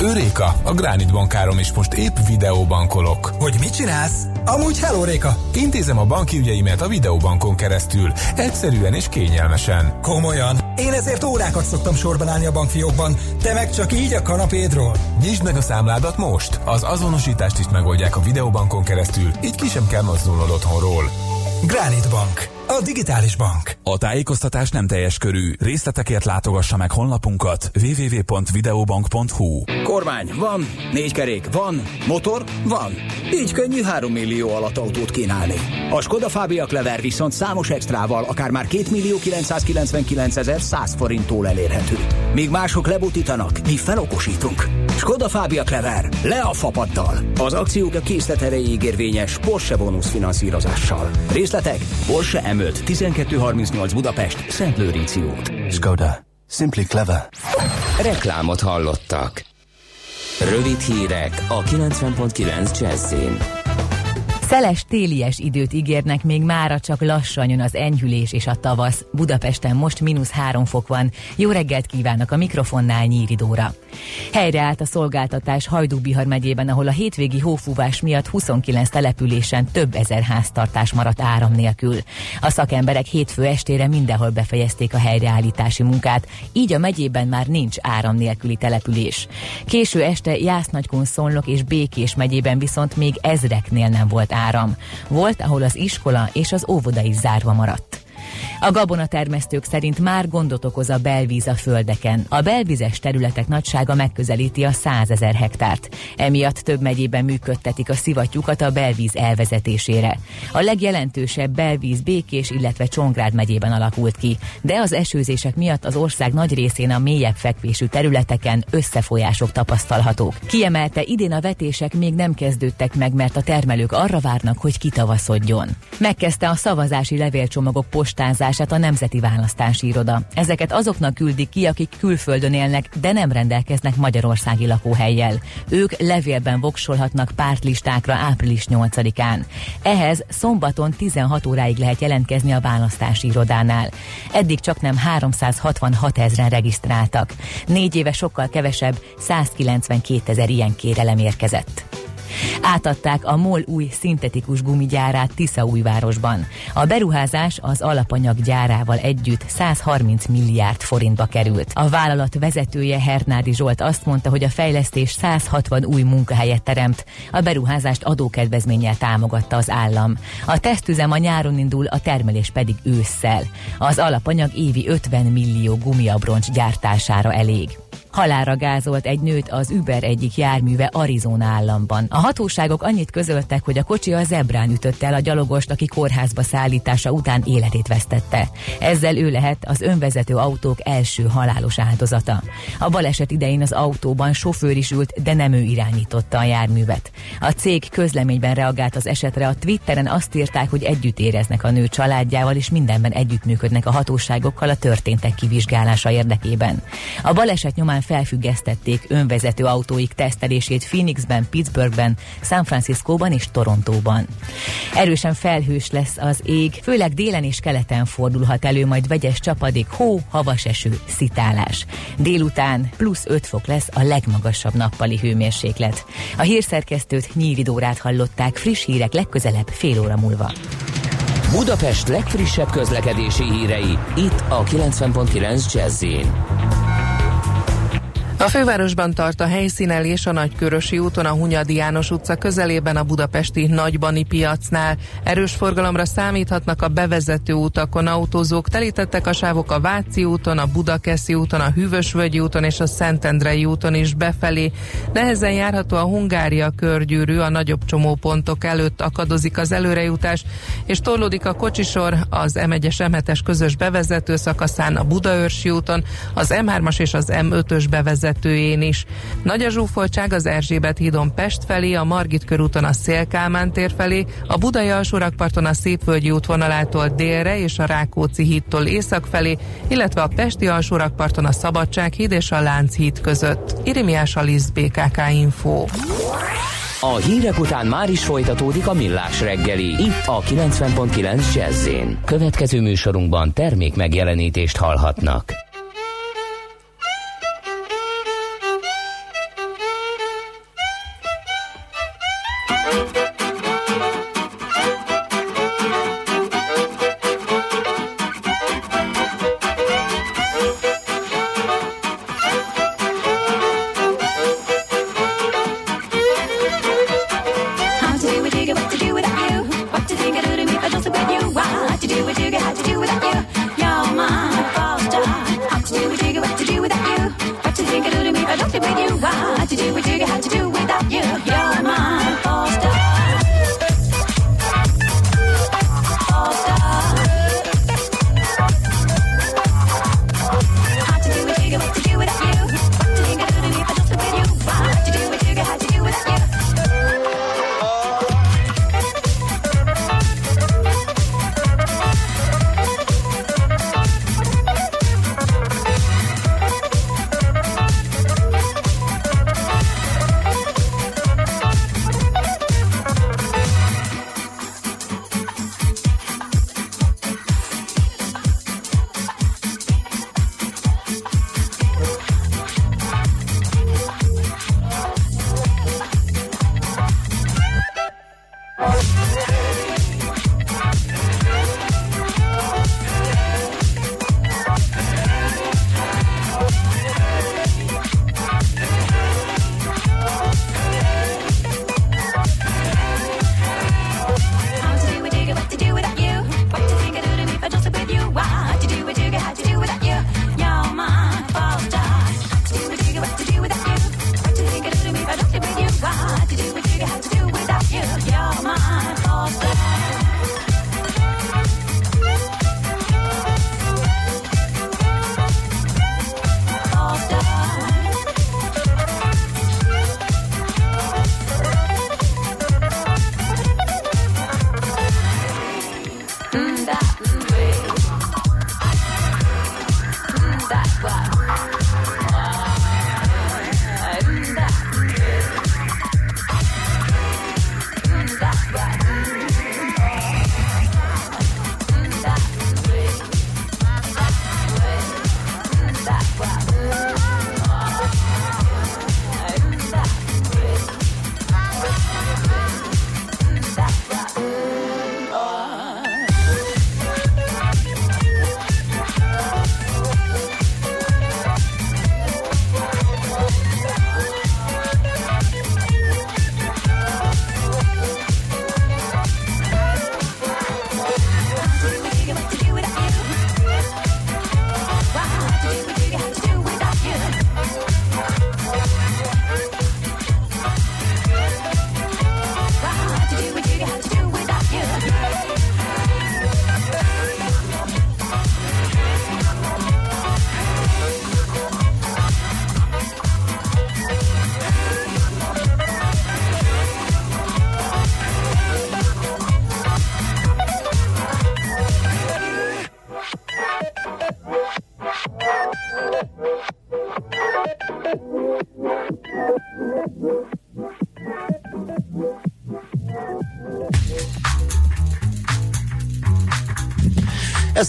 Speaker 8: Őréka, a Gránit bankárom is most épp videóbankolok.
Speaker 9: Hogy mit csinálsz? Amúgy hello, Réka.
Speaker 8: Intézem a banki ügyeimet a videóbankon keresztül, egyszerűen és kényelmesen.
Speaker 9: Komolyan. Én ezért órákat szoktam sorban állni a bankfiókban, te meg csak így a kanapédról.
Speaker 8: Nyisd meg a számládat most! Az azonosítást is megoldják a videóbankon keresztül, így ki sem kell mozdulnod otthonról.
Speaker 9: Granite Bank. A digitális bank.
Speaker 10: A tájékoztatás nem teljes körű. Részletekért látogassa meg honlapunkat www.videobank.hu
Speaker 11: Kormány, van. Négy kerék, van. Motor, van. Így könnyű 3 millió alatt autót kínálni. A Skoda Fabia Clever viszont számos extrával akár már 2 millió 999 ezer 100 forinttól elérhető. Míg mások lebutítanak, mi felokosítunk. Skoda Fabia Clever. Le a fapaddal. Az akciók a készlet erejéig érvényes Porsche bónusz finanszírozással. Részletek Porsche M5 1238 Budapest Szent Lőrinci út.
Speaker 12: Skoda. Simply clever.
Speaker 1: Reklámot hallottak. Rövid hírek a 90.9 Jazzin.
Speaker 13: Szeles télies időt ígérnek, még mára csak lassan jön az enyhülés és a tavasz. Budapesten most mínusz három fok van. Jó reggelt kívánok a mikrofonnál Nyíri Dóra. Helyreállt a szolgáltatás Hajdú-Bihar megyében, ahol a hétvégi hófúvás miatt 29 településen több ezer háztartás maradt áram nélkül. A szakemberek hétfő estére mindenhol befejezték a helyreállítási munkát, így a megyében már nincs áram nélküli település. Késő este Jásznagykun, Szolnok és Békés megyében viszont még ezreknél nem volt áram. Volt, ahol az iskola és az óvoda is zárva maradt. A gabonatermesztők szerint már gondot okoz a belvíz a földeken. A belvizes területek nagysága megközelíti a 100 ezer hektárt. Emiatt több megyében működtetik a szivattyúkat a belvíz elvezetésére. A legjelentősebb belvíz Békés, illetve Csongrád megyében alakult ki, de az esőzések miatt az ország nagy részén a mélyebb fekvésű területeken összefolyások tapasztalhatók. Kiemelte, idén a vetések még nem kezdődtek meg, mert a termelők arra várnak, hogy kitavaszodjon. Megkezdte a szavazási levélcsomagok postázását a Nemzeti Választási Iroda. Ezeket azoknak küldik ki, akik külföldön élnek, de nem rendelkeznek magyarországi lakóhelyjel. Ők levélben voksolhatnak pártlistákra április 8-án. Ehhez szombaton 16 óráig lehet jelentkezni a választási irodánál. Eddig csak nem 366 ezeren regisztráltak. Négy éve sokkal kevesebb, 192 ezer ilyen kérelem érkezett. Átadták a MOL új szintetikus gumigyárát Tiszaújvárosban. A beruházás az alapanyag gyárával együtt 130 milliárd forintba került. A vállalat vezetője Hernádi Zsolt azt mondta, hogy a fejlesztés 160 új munkahelyet teremt, a beruházást adókedvezménnyel támogatta az állam. A tesztüzem a nyáron indul, a termelés pedig ősszel. Az alapanyag évi 50 millió gumiabroncs gyártására elég. Halára gázolt egy nőt az Uber egyik járműve Arizona államban. A hatóságok annyit közöltek, hogy a kocsi a zebrán ütötte el a gyalogost, aki kórházba szállítása után életét vesztette. Ezzel ő lehet az önvezető autók első halálos áldozata. A baleset idején az autóban sofőr is ült, de nem ő irányította a járművet. A cég közleményben reagált az esetre, a Twitteren azt írták, hogy együtt éreznek a nő családjával, és mindenben együttműködnek a hatóságokkal a történtek kivizsgálása érdekében. A baleset nyomán felfüggesztették önvezető autóik tesztelését Phoenixben, Pittsburghben, San Franciscóban és Torontóban. Erősen felhős lesz az ég, főleg délen és keleten fordulhat elő, majd vegyes csapadék, hó, havas eső, szitálás. Délután plusz 5 fok lesz a legmagasabb nappali hőmérséklet. A hírszerkesztőt Nyíri Dórát hallották, friss hírek legközelebb fél óra múlva.
Speaker 1: Budapest legfrissebb közlekedési hírei, itt a 90.9 jazz
Speaker 14: A fővárosban tart a helyszínelés a Nagykörösi úton, a Hunyadi János utca közelében a budapesti Nagybani piacnál. Erős forgalomra számíthatnak a bevezető utakon autózók, telítettek a sávok a Váci úton, a Budakeszi úton, a Hűvösvölgyi úton és a Szentendrei úton is befelé. Nehezen járható a Hungária körgyűrű, a nagyobb csomópontok előtt akadozik az előrejutás, és torlódik a kocsisor az M1-es M7-es közös bevezető szakaszán a Budaörsi úton, az M3-as és az M5-ös bevezetőjén is. Nagy a zsúfoltság az Erzsébet hídon Pest felé, a Margit körúton a Szélkálmán tér felé, a Budai alsórakparton a Szépvölgyi útvonalától délre és a Rákóczi hídtól észak felé, illetve a Pesti alsórakparton a Szabadsághíd és a Lánchíd között. Irimiás Alisz BKK Info.
Speaker 15: A hírek után már is folytatódik a millás reggeli. Itt a 90.9 jazz Következő műsorunkban termék megjelenítést hallhatnak.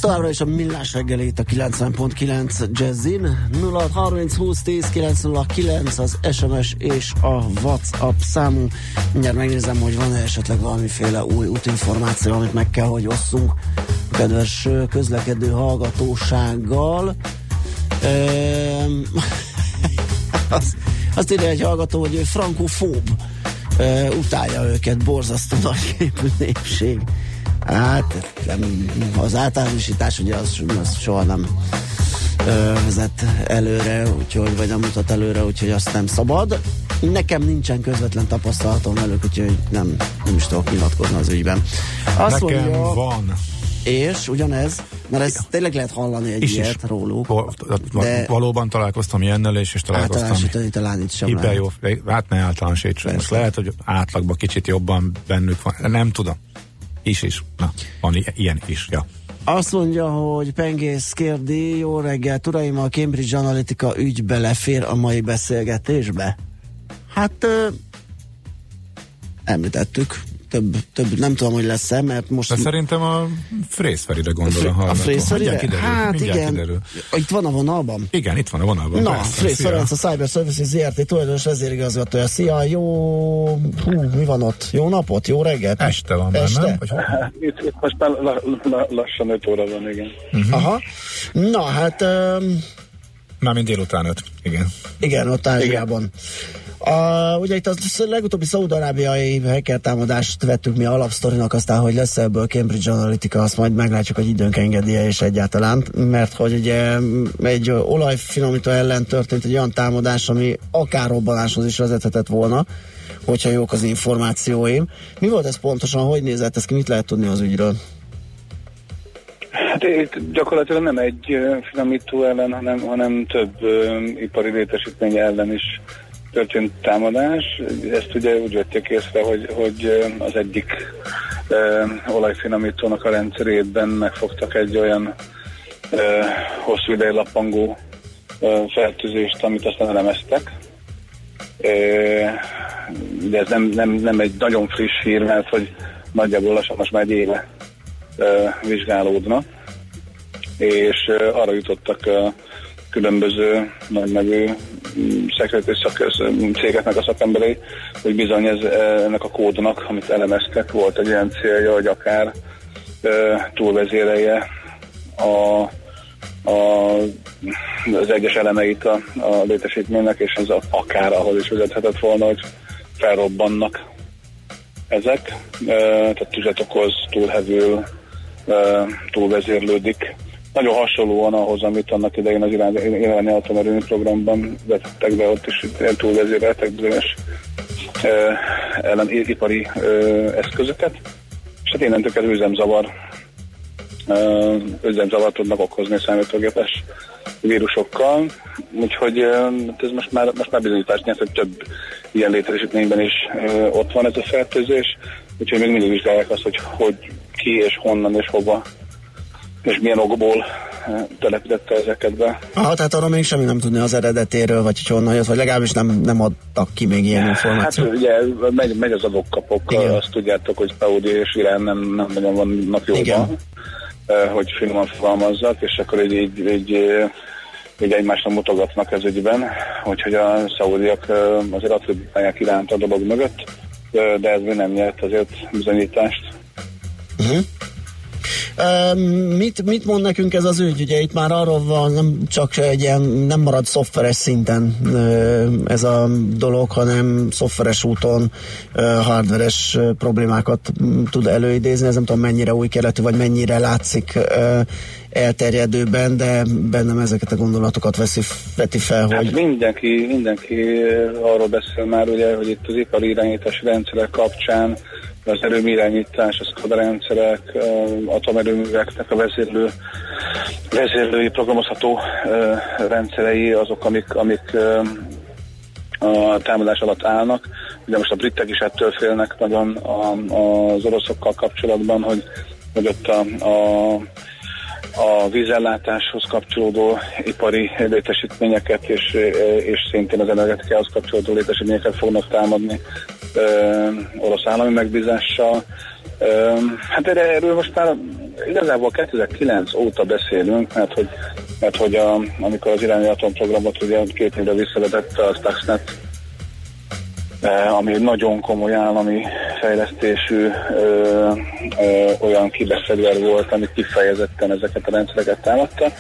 Speaker 3: Továbbra is a millás reggelét a 90.9 Jazzin. 0 30 20 10 909 az SMS és a WhatsApp számunk. Mindjárt megnézem, hogy van-e esetleg valamiféle új útinformáció, amit meg kell, hogy osszunk a kedves közlekedő hallgatósággal. Ehm, Azt, azt írja egy hallgató, hogy ő frankofób. Uh, utálja őket, borzasztó nagyképű népség. Hát nem, az általánosítás ugye az, az soha nem ö, vezet előre, úgyhogy, vagy nem mutat előre, úgyhogy azt nem szabad. Nekem nincsen közvetlen tapasztalatom velük, úgyhogy nem, nem is tudok nyilatkozni az ügyben. Azt
Speaker 4: Nekem
Speaker 3: mondja,
Speaker 4: van.
Speaker 3: és ugyanez, mert ezt tényleg lehet hallani egy
Speaker 4: Is
Speaker 3: ilyet
Speaker 4: is.
Speaker 3: róluk. De-
Speaker 4: valóban találkoztam ilyennel, és, és találkoztam
Speaker 3: Általánosítani talán itt sem lehet.
Speaker 4: jó, hát ne általánosítsuk. Most lehet, hogy átlagban kicsit jobban bennük van, nem tudom. Is is. Na, van ilyen is, ja.
Speaker 3: Azt mondja, hogy Pengész kérdi, jó reggelt, uraim, a Cambridge Analytica ügy belefér a mai beszélgetésbe? Hát ö, említettük, több, több, nem tudom, hogy lesz-e, mert most...
Speaker 4: De szerintem a Frészferire gondol a
Speaker 3: a
Speaker 4: hallgató.
Speaker 3: Frészferire?
Speaker 4: Mindjárt kiderül,
Speaker 3: Hát
Speaker 4: mindjárt
Speaker 3: igen,
Speaker 4: kiderül.
Speaker 3: itt van a vonalban.
Speaker 4: Igen, itt van a vonalban.
Speaker 3: Na, Frész. Ferenc, a Cyber Services ZRT tulajdonos vezérigazgatója. Szia, jó... Hú, mi van ott? Jó napot, jó reggelt?
Speaker 4: Este van már,
Speaker 3: Este?
Speaker 4: nem? Vagy hol?
Speaker 16: Itt, itt most már la, la, lassan 5 óra van, igen.
Speaker 4: Mhm.
Speaker 3: Aha. Na, hát... Um,
Speaker 4: Mármint délután öt, igen.
Speaker 3: Igen, ott Ázsiában. A, ugye itt a legutóbbi szaudarábiai hacker támadást vettük mi alapsztorinak, aztán, hogy lesz ebből Cambridge Analytica, azt majd meglátjuk, hogy időnk engedélye és egyáltalán, mert hogy ugye egy olajfinomító ellen történt egy olyan támadás, ami akár robbanáshoz is vezethetett volna, hogyha jók az információim. Mi volt ez pontosan, hogy nézett ez ki, mit lehet tudni az ügyről?
Speaker 16: Hát itt gyakorlatilag nem egy finomító ellen, hanem, hanem több ö, ipari létesítmény ellen is történt támadás. Ezt ugye úgy vették észre, hogy, hogy az egyik ö, olajfinomítónak a rendszerében megfogtak egy olyan ö, hosszú ideje lappangó ö, fertőzést, amit aztán elemeztek. Ö, de ez nem, nem, nem egy nagyon friss hír, mert hogy nagyjából lassan most már egy éve ö, vizsgálódnak, és ö, arra jutottak ö, különböző nagy nevű szekrető cégeknek a szakemberei, hogy bizony ez, ö, ennek a kódnak, amit elemeztek, volt egy olyan célja, hogy akár ö, túlvezérelje a, a, az egyes elemeit a, a létesítménynek, és ez a, akár ahhoz is vezethetett volna, hogy felrobbannak ezek, ö, tehát tüzet okoz, túlhevül, túlvezérlődik. Nagyon hasonlóan ahhoz, amit annak idején az irány- iráni atomerőmű programban vetettek be, ott is túlvezéreltek bizonyos ö, ellen ipari ö, eszközöket, és hát innentől kezdve üzemzavar ö, üzemzavart tudnak okozni számítógépes vírusokkal, úgyhogy ö, ez most már, most már bizonyítást nyert, hogy több ilyen létesítményben is ott van ez a fertőzés, úgyhogy még mindig vizsgálják azt, hogy, hogy ki és honnan és hova és milyen okból ö, telepítette ezeket be.
Speaker 3: Aha, tehát arra még semmi nem tudni az eredetéről, vagy hogy honnan jött, vagy legalábbis nem, nem adtak ki még ilyen
Speaker 16: Hát
Speaker 3: információt.
Speaker 16: ugye megy, megy az adok-kapok, azt tudjátok, hogy Saudi és Irán nem, nem nagyon vannak jóban, eh, hogy finoman fogalmazzak, és akkor így, így, így, eh, így egymásnak mutogatnak ez ügyben, úgyhogy a szaudiak eh, azért attribútálják Iránt a dolog mögött, eh, de ez még nem nyert azért bizonyítást.
Speaker 3: Uh-huh. Mit, mit mond nekünk ez az ügy? Ugye itt már arról van, nem csak egy ilyen, nem marad szoftveres szinten ez a dolog, hanem szoftveres úton hardveres problémákat tud előidézni. Ez nem tudom mennyire új keletű, vagy mennyire látszik elterjedőben, de bennem ezeket a gondolatokat veszi, veti fel, hogy
Speaker 16: Hát mindenki, mindenki arról beszél már, ugye, hogy itt az ipari irányítási rendszerek kapcsán az erőmű irányítás, a SCADA atomerőműveknek a vezérlő, vezérlői programozható rendszerei azok, amik, amik a támadás alatt állnak. Ugye most a britek is ettől félnek nagyon az oroszokkal kapcsolatban, hogy, hogy ott a, a a vízellátáshoz kapcsolódó ipari létesítményeket és, és szintén az energetikához kapcsolódó létesítményeket fognak támadni ö, orosz állami megbízással. Ö, hát erről most már igazából 2009 óta beszélünk, mert hogy, mert hogy a, amikor az iráni atomprogramot ugye két évre visszavetette a Stuxnet ami egy nagyon komoly állami fejlesztésű ö, ö, olyan kiberfegyver volt, ami kifejezetten ezeket a rendszereket támadta.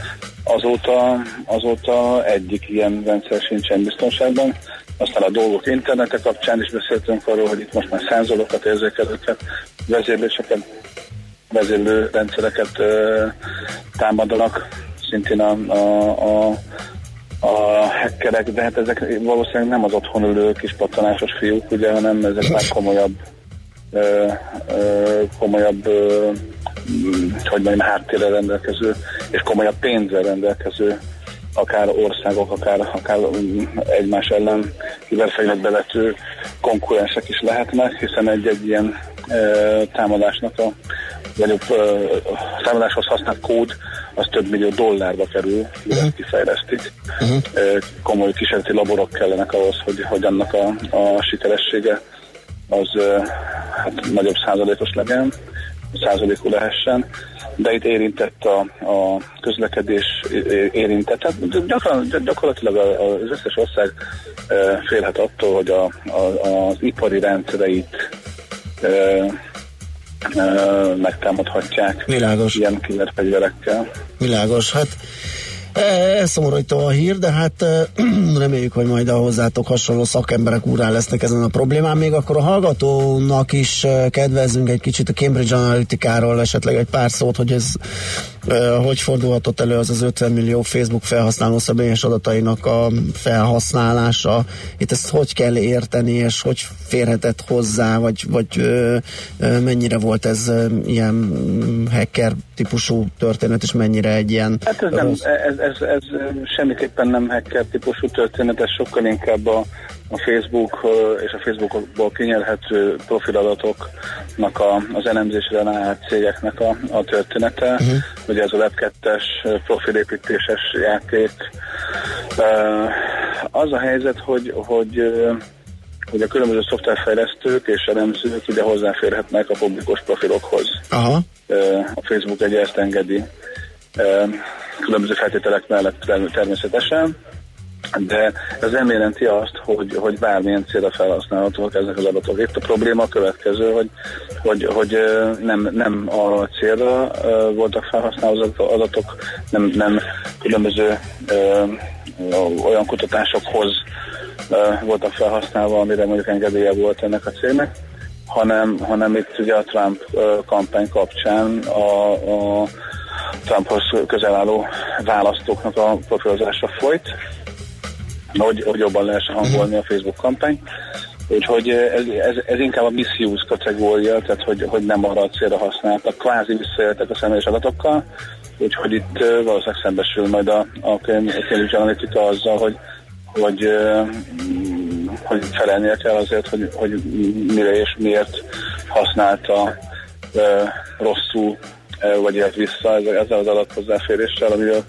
Speaker 16: Azóta, azóta egyik ilyen rendszer sincsen biztonságban. Aztán a dolgok internete kapcsán is beszéltünk arról, hogy itt most már szenzorokat, érzékelőket, vezérléseket, vezérlő rendszereket ö, támadanak, szintén a, a, a a hackerek, de hát ezek valószínűleg nem az otthon ülő kis pattanásos fiúk, ugye, hanem ezek már komolyabb ö, ö, komolyabb ö, hogy mondjam, háttérrel rendelkező és komolyabb pénzzel rendelkező akár országok, akár, akár mm, egymás ellen kiberfegyvert bevető konkurensek is lehetnek, hiszen egy-egy ilyen ö, támadásnak a vagy a támadáshoz használt kód az több millió dollárba kerül, mire uh-huh. kifejlesztik. Uh-huh. Komoly kísérleti laborok kellenek ahhoz, hogy, hogy annak a, a sikeressége az hát, nagyobb százalékos legyen, százalékú lehessen, de itt érintett a, a közlekedés érintett. Tehát gyakran, gyakorlatilag az összes ország félhet attól, hogy a, a, az ipari rendszereit megtámadhatják
Speaker 3: Világos.
Speaker 16: ilyen kiberfegyverekkel.
Speaker 3: Világos, hát elszomorító a hír, de hát reméljük, hogy majd a hozzátok hasonló szakemberek úrán lesznek ezen a problémán. Még akkor a hallgatónak is kedvezzünk egy kicsit a Cambridge Analytica-ról, esetleg egy pár szót, hogy ez hogy fordulhatott elő az az 50 millió Facebook felhasználó személyes adatainak a felhasználása. Itt ezt hogy kell érteni, és hogy férhetett hozzá, vagy, vagy mennyire volt ez ilyen hacker típusú történet, és mennyire egy ilyen...
Speaker 16: Hát ez, nem, ez, ez, ez semmiképpen nem hacker típusú történet, ez sokkal inkább a, a Facebook és a Facebookból kinyerhető profiladatoknak a, az elemzésre ráállt cégeknek a, a története. Uh-huh. Ugye ez a Web2-es profilépítéses játék. Az a helyzet, hogy, hogy hogy a különböző szoftverfejlesztők és elemzők ugye hozzáférhetnek a publikus profilokhoz.
Speaker 3: Aha.
Speaker 16: A Facebook egy ezt engedi különböző feltételek mellett természetesen, de ez nem jelenti azt, hogy, hogy bármilyen célra felhasználhatóak ezek az adatok. Itt a probléma a következő, hogy, hogy, hogy nem, nem a célra voltak felhasználva az adatok, nem, nem különböző olyan kutatásokhoz voltak felhasználva, amire mondjuk engedélye volt ennek a cégnek, hanem, hanem itt ugye a Trump kampány kapcsán a, a Trumphoz közel álló választóknak a profilozása folyt, hogy, hogy jobban lehessen hangolni a Facebook kampány. Úgyhogy ez, ez, ez inkább a misuse kategória, tehát hogy, hogy nem arra a célra használtak, kvázi visszaéltek a személyes adatokkal, úgyhogy itt valószínűleg szembesül majd a, a Cambridge Analytica azzal, hogy, hogy, hogy felelnie kell azért, hogy, hogy mire és miért használta rosszul, vagy ilyet vissza ezzel az adathozzáféréssel, amiről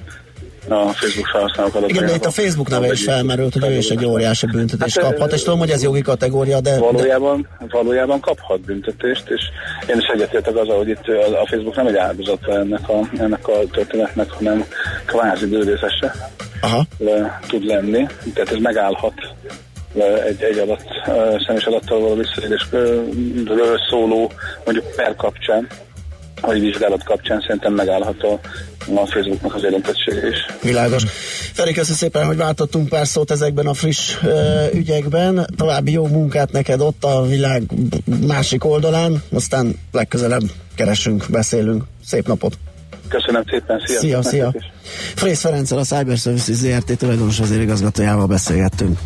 Speaker 16: a Facebook felhasználók adatai.
Speaker 3: Igen, de itt a Facebook neve is felmerült, hogy ő is egy óriási büntetést hát, kaphat, és tudom, hogy ez jogi kategória, de...
Speaker 16: Valójában, de... valójában kaphat büntetést, és én is egyetértek azzal, hogy itt a Facebook nem egy áldozata ennek a, ennek a történetnek, hanem kvázi bőrészese
Speaker 3: Aha.
Speaker 16: Le, tud lenni, tehát ez megállhat egy, egy adat, személyes adattal való visszaélésről szóló mondjuk per kapcsán, vagy vizsgálat kapcsán szerintem megállható a Facebooknak az érintettsége is.
Speaker 3: Világos. Feri, köszönöm szépen, hogy váltottunk pár szót ezekben a friss uh, ügyekben. További jó munkát neked ott a világ másik oldalán, aztán legközelebb keresünk, beszélünk. Szép napot!
Speaker 16: Köszönöm szépen, szia!
Speaker 3: Szia, szia! Frész Ferenccel, a Cyber Services ZRT tulajdonos vezérigazgatójával beszélgettünk.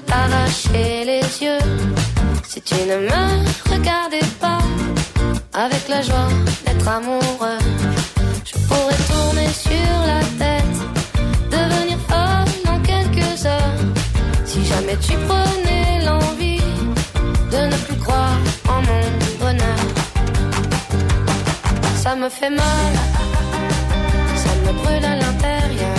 Speaker 17: T'arracher les yeux. Si tu ne me regardais pas avec la joie d'être amoureux je pourrais tourner sur la tête devenir folle en quelques heures. Si jamais tu prenais l'envie de ne plus croire en mon bonheur ça me fait mal ça me brûle à l'intérieur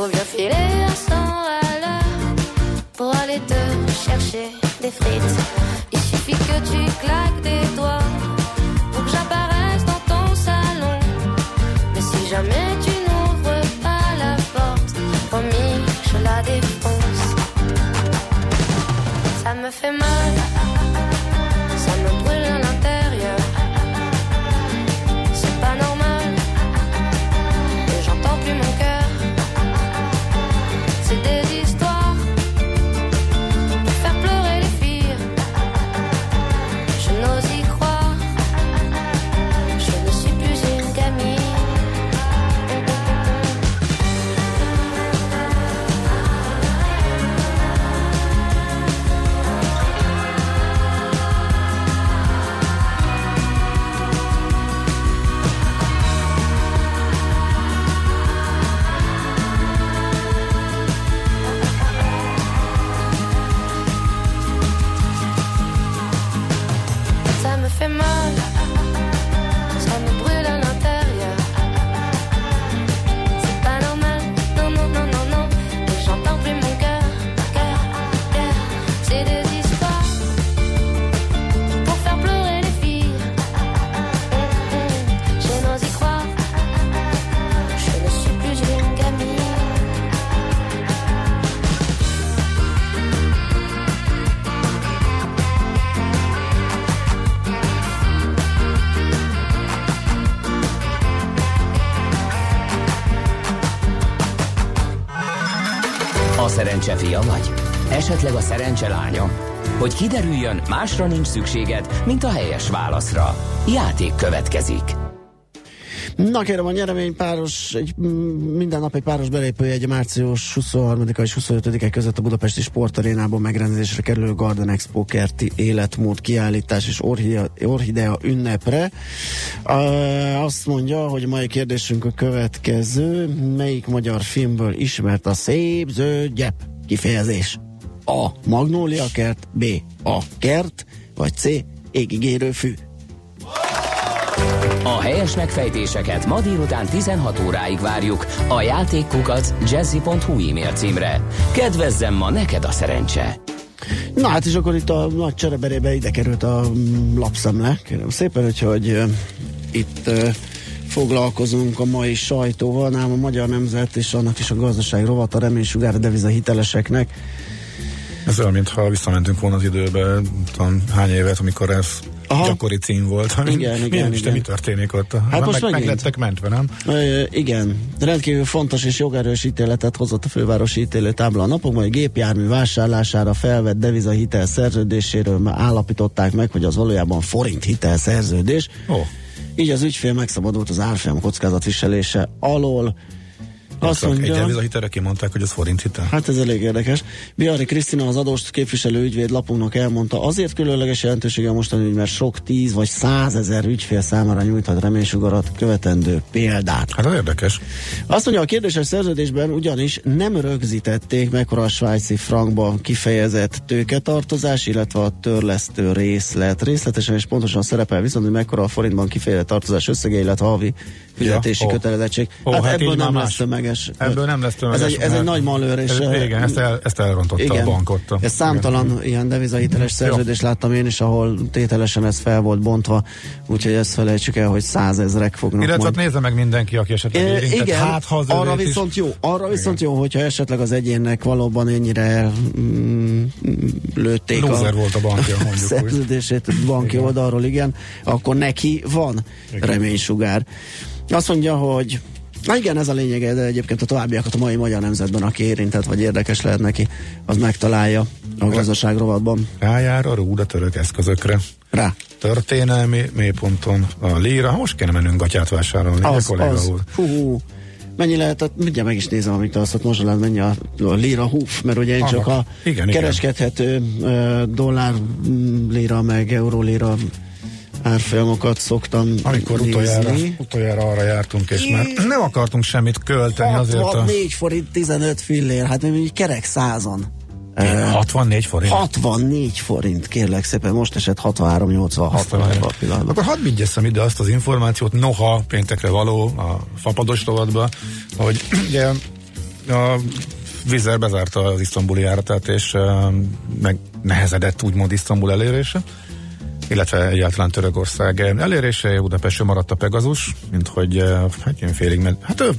Speaker 17: Move your
Speaker 1: feet szerencse fia vagy? Esetleg a szerencse lánya? Hogy kiderüljön, másra nincs szükséged, mint a helyes válaszra. Játék következik.
Speaker 3: Na kérem, a nyereménypáros, egy, minden nap egy páros belépője egy március 23-a és 25-e között a Budapesti Sportarénában megrendezésre kerülő Garden Expo kerti életmód kiállítás és orhidea, orhidea ünnepre. Azt mondja, hogy mai kérdésünk a következő. Melyik magyar filmből ismert a szép zöld gyep kifejezés? A. Magnólia kert, B. A. Kert, vagy C. Égigérő fű.
Speaker 1: A helyes megfejtéseket ma délután 16 óráig várjuk a játékkukat jazzy.hu e-mail címre. Kedvezzem ma neked a szerencse!
Speaker 3: Na hát és akkor itt a nagy csereberébe ide került a mm, lapszemle. Kérem szépen, úgyhogy uh, itt foglalkozunk a mai sajtóval, nálam a Magyar Nemzet és annak is a gazdaság rovat, a reménysugár deviza hiteleseknek.
Speaker 4: Ez olyan, mintha visszamentünk volna az időbe, tudom, hány évet, amikor ez Aha. gyakori cím volt.
Speaker 3: Igen, igen,
Speaker 4: Milyen
Speaker 3: igen.
Speaker 4: mi történik ott?
Speaker 3: Hát most
Speaker 4: meg, meg
Speaker 3: megint.
Speaker 4: lettek mentve, nem?
Speaker 3: Ö, igen, rendkívül fontos és jogerős ítéletet hozott a fővárosi ítélőtábla a napokban, hogy gépjármű vásárlására felvett devizahitel szerződéséről már állapították meg, hogy az valójában forint hitel szerződés.
Speaker 4: Oh.
Speaker 3: Így az ügyfél megszabadult az árfolyam kockázatviselése alól. Azt
Speaker 4: Egy
Speaker 3: mondja,
Speaker 4: devizahitelre kimondták, hogy ez forint hitel.
Speaker 3: Hát ez elég érdekes. Biari Krisztina az adós képviselő ügyvéd lapunknak elmondta, azért különleges jelentősége a mostani ügy, mert sok tíz vagy százezer ügyfél számára nyújthat reménysugarat követendő példát.
Speaker 4: Hát az érdekes.
Speaker 3: Azt mondja, a kérdéses szerződésben ugyanis nem rögzítették mekkora a svájci frankban kifejezett tőketartozás, illetve a törlesztő részlet. Részletesen és pontosan szerepel viszont, hogy mekkora a forintban kifejezett tartozás összege, illetve havi fizetési
Speaker 4: Ja, ó.
Speaker 3: kötelezettség.
Speaker 4: Ó,
Speaker 3: hát,
Speaker 4: hát
Speaker 3: ebből nem
Speaker 4: más.
Speaker 3: lesz tömeges.
Speaker 4: Ebből nem lesz tömeges.
Speaker 3: Ez egy, ez egy nagy malőr, és...
Speaker 4: Ez, igen, ezt, el, ezt elrontotta
Speaker 3: igen.
Speaker 4: a bank ott.
Speaker 3: Ez számtalan
Speaker 4: Igen.
Speaker 3: ilyen devizahiteles szerződést láttam én is, ahol tételesen ez fel volt bontva, úgyhogy ezt felejtsük el, hogy százezrek fognak
Speaker 4: Illetve
Speaker 3: majd.
Speaker 4: nézze meg mindenki, aki esetleg érintett.
Speaker 3: igen,
Speaker 4: hát, ha
Speaker 3: arra
Speaker 4: övét is-
Speaker 3: viszont jó, arra viszont jó, hogyha esetleg az egyénnek valóban ennyire mm, lőtték
Speaker 4: Lúzer volt a bankja, mondjuk úgy.
Speaker 3: szerződését banki oldalról, igen, akkor neki van reménysugár. Azt mondja, hogy Na igen, ez a lényege, de egyébként a továbbiakat a mai Magyar Nemzetben, aki érintett vagy érdekes lehet neki, az megtalálja a gazdaság rovatban.
Speaker 4: Rájár a rúd a török eszközökre.
Speaker 3: Rá.
Speaker 4: Történelmi mélyponton a líra. Most kéne mennünk gatyát vásárolni,
Speaker 3: Az,
Speaker 4: a kolléga
Speaker 3: az.
Speaker 4: úr.
Speaker 3: Hú, hú. Mennyi lehet, mindjárt meg is nézem, amit azt ott most mennyi a, a lira húf, mert ugye én csak a
Speaker 4: Annak. Igen, igen.
Speaker 3: kereskedhető ö, dollár mm, lira meg euró lira árfolyamokat szoktam
Speaker 4: Amikor
Speaker 3: nézni.
Speaker 4: utoljára, utoljára arra jártunk, és már nem akartunk semmit költeni azért a...
Speaker 3: 64 forint 15 fillér, hát még mondjuk kerek százon. Eh,
Speaker 4: 64 forint?
Speaker 3: 64 forint, kérlek szépen, most esett 63-86 ebben a pillanatban.
Speaker 4: Akkor hadd vigyeszem ide azt az információt, noha péntekre való a fapados rovatba, hogy ugye a Vizer bezárta az isztambuli járatát, és meg nehezedett úgymond Isztambul elérése, illetve egyáltalán Törökország elérése, Budapestről maradt a Pegazus, mint hogy uh, hát ilyen félig, mert hát ő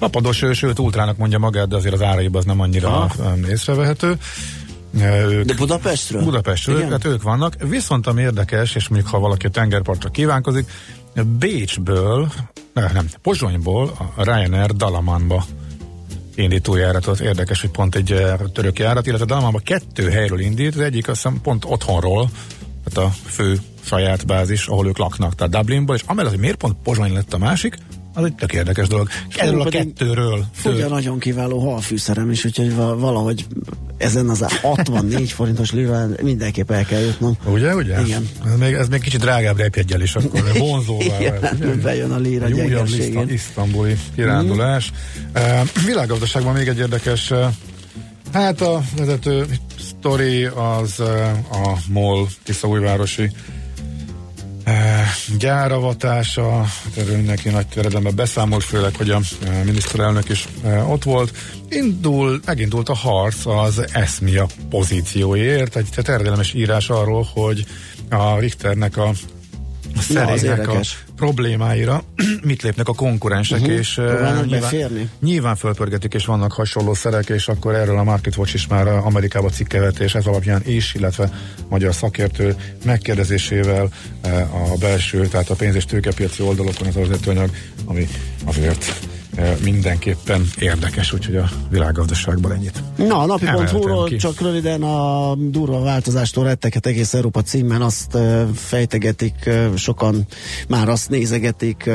Speaker 4: lapados, ő, sőt ultrának mondja magát, de azért az áraiban az nem annyira um, észrevehető. Uh, Ők,
Speaker 3: De Budapestről?
Speaker 4: Budapestről,
Speaker 3: Igen?
Speaker 4: hát ők vannak. Viszont ami érdekes, és mondjuk ha valaki a tengerpartra kívánkozik, Bécsből, nem, nem, Pozsonyból a Ryanair Dalamanba indító járatot. Érdekes, hogy pont egy eh, török járat, illetve Dalamanba kettő helyről indít, az egyik azt hiszem pont otthonról, tehát a fő saját bázis, ahol ők laknak, tehát Dublinból, és amellett, hogy miért pont Pozsony lett a másik, az egy tök érdekes dolog. Erről a kettőről.
Speaker 3: Ugye nagyon kiváló halfűszerem is, úgyhogy va- valahogy ezen az 64 forintos lirán mindenképp el kell jutnom.
Speaker 4: Ugye, ugye?
Speaker 3: Igen.
Speaker 4: Ez még, ez még kicsit drágább repjegyel is, akkor vonzóvá
Speaker 3: Igen, bejön a lira
Speaker 4: Egy újabb
Speaker 3: gyengeségén.
Speaker 4: lista, isztambuli kirándulás. Uh, világgazdaságban még egy érdekes, uh, hát a vezető sztori az uh, a MOL Tiszaújvárosi uh, gyáravatása, hát erről mindenki nagy terjedelemben beszámolt, főleg, hogy a uh, miniszterelnök is ott volt. Indul, megindult a harc az ESMIA pozícióért, egy terjedelmes írás arról, hogy a Richternek a a szerének a
Speaker 3: érdekes.
Speaker 4: problémáira mit lépnek a konkurensek,
Speaker 3: Mhm.
Speaker 4: és
Speaker 3: Próbálnak beférni?
Speaker 4: nyilván fölpörgetik, és vannak hasonló szerek, és akkor erről a Market Watch is már uh, Amerikába cikkevet, és ez alapján is, illetve magyar szakértő megkérdezésével uh, a belső, tehát a pénz- és tőkepiaci oldalokon az az anyag, ami azért mindenképpen érdekes, úgyhogy a világgazdaságban ennyit.
Speaker 3: Na, a napi.hu-ról csak röviden a durva változástól retteket egész Európa címmel azt fejtegetik, sokan már azt nézegetik,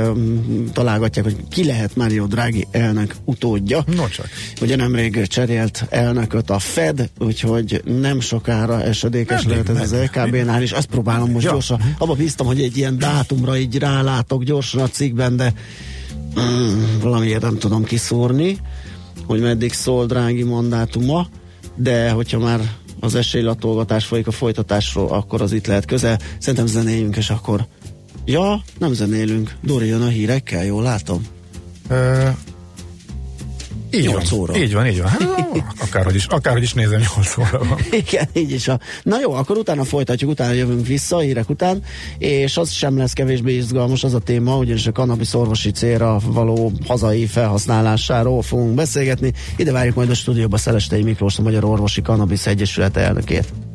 Speaker 3: találgatják, hogy ki lehet Mário Draghi elnök utódja.
Speaker 4: No csak.
Speaker 3: Ugye nemrég cserélt elnököt a Fed, úgyhogy nem sokára esedékes
Speaker 4: Meddig,
Speaker 3: lehet ez az? LKB-nál is. Azt próbálom most
Speaker 4: Ja.
Speaker 3: gyorsan. Abba bíztam, hogy egy ilyen dátumra így rálátok gyorsan a cikkben, de valamiért nem tudom kiszúrni, hogy meddig szól drági mandátuma, de hogyha már az esélylatolgatás folyik a folytatásról, akkor az itt lehet közel. Szerintem zenéljünk, és akkor Ja, nem zenélünk. Dori jön a hírekkel, jól látom.
Speaker 4: Uh, így
Speaker 3: Nyolc
Speaker 4: van,
Speaker 3: óra.
Speaker 4: így van, így van. Hát, akárhogy is, akárhogy is nézem, 8 óra van.
Speaker 3: Igen, így is. A... Na jó, akkor utána folytatjuk, utána jövünk vissza, hírek után, és az sem lesz kevésbé izgalmas az a téma, ugyanis a kannabisz orvosi célra való hazai felhasználásáról fogunk beszélgetni. Ide várjuk majd a stúdióba Szelestei Miklós, a Magyar Orvosi Kannabisz Egyesület elnökét.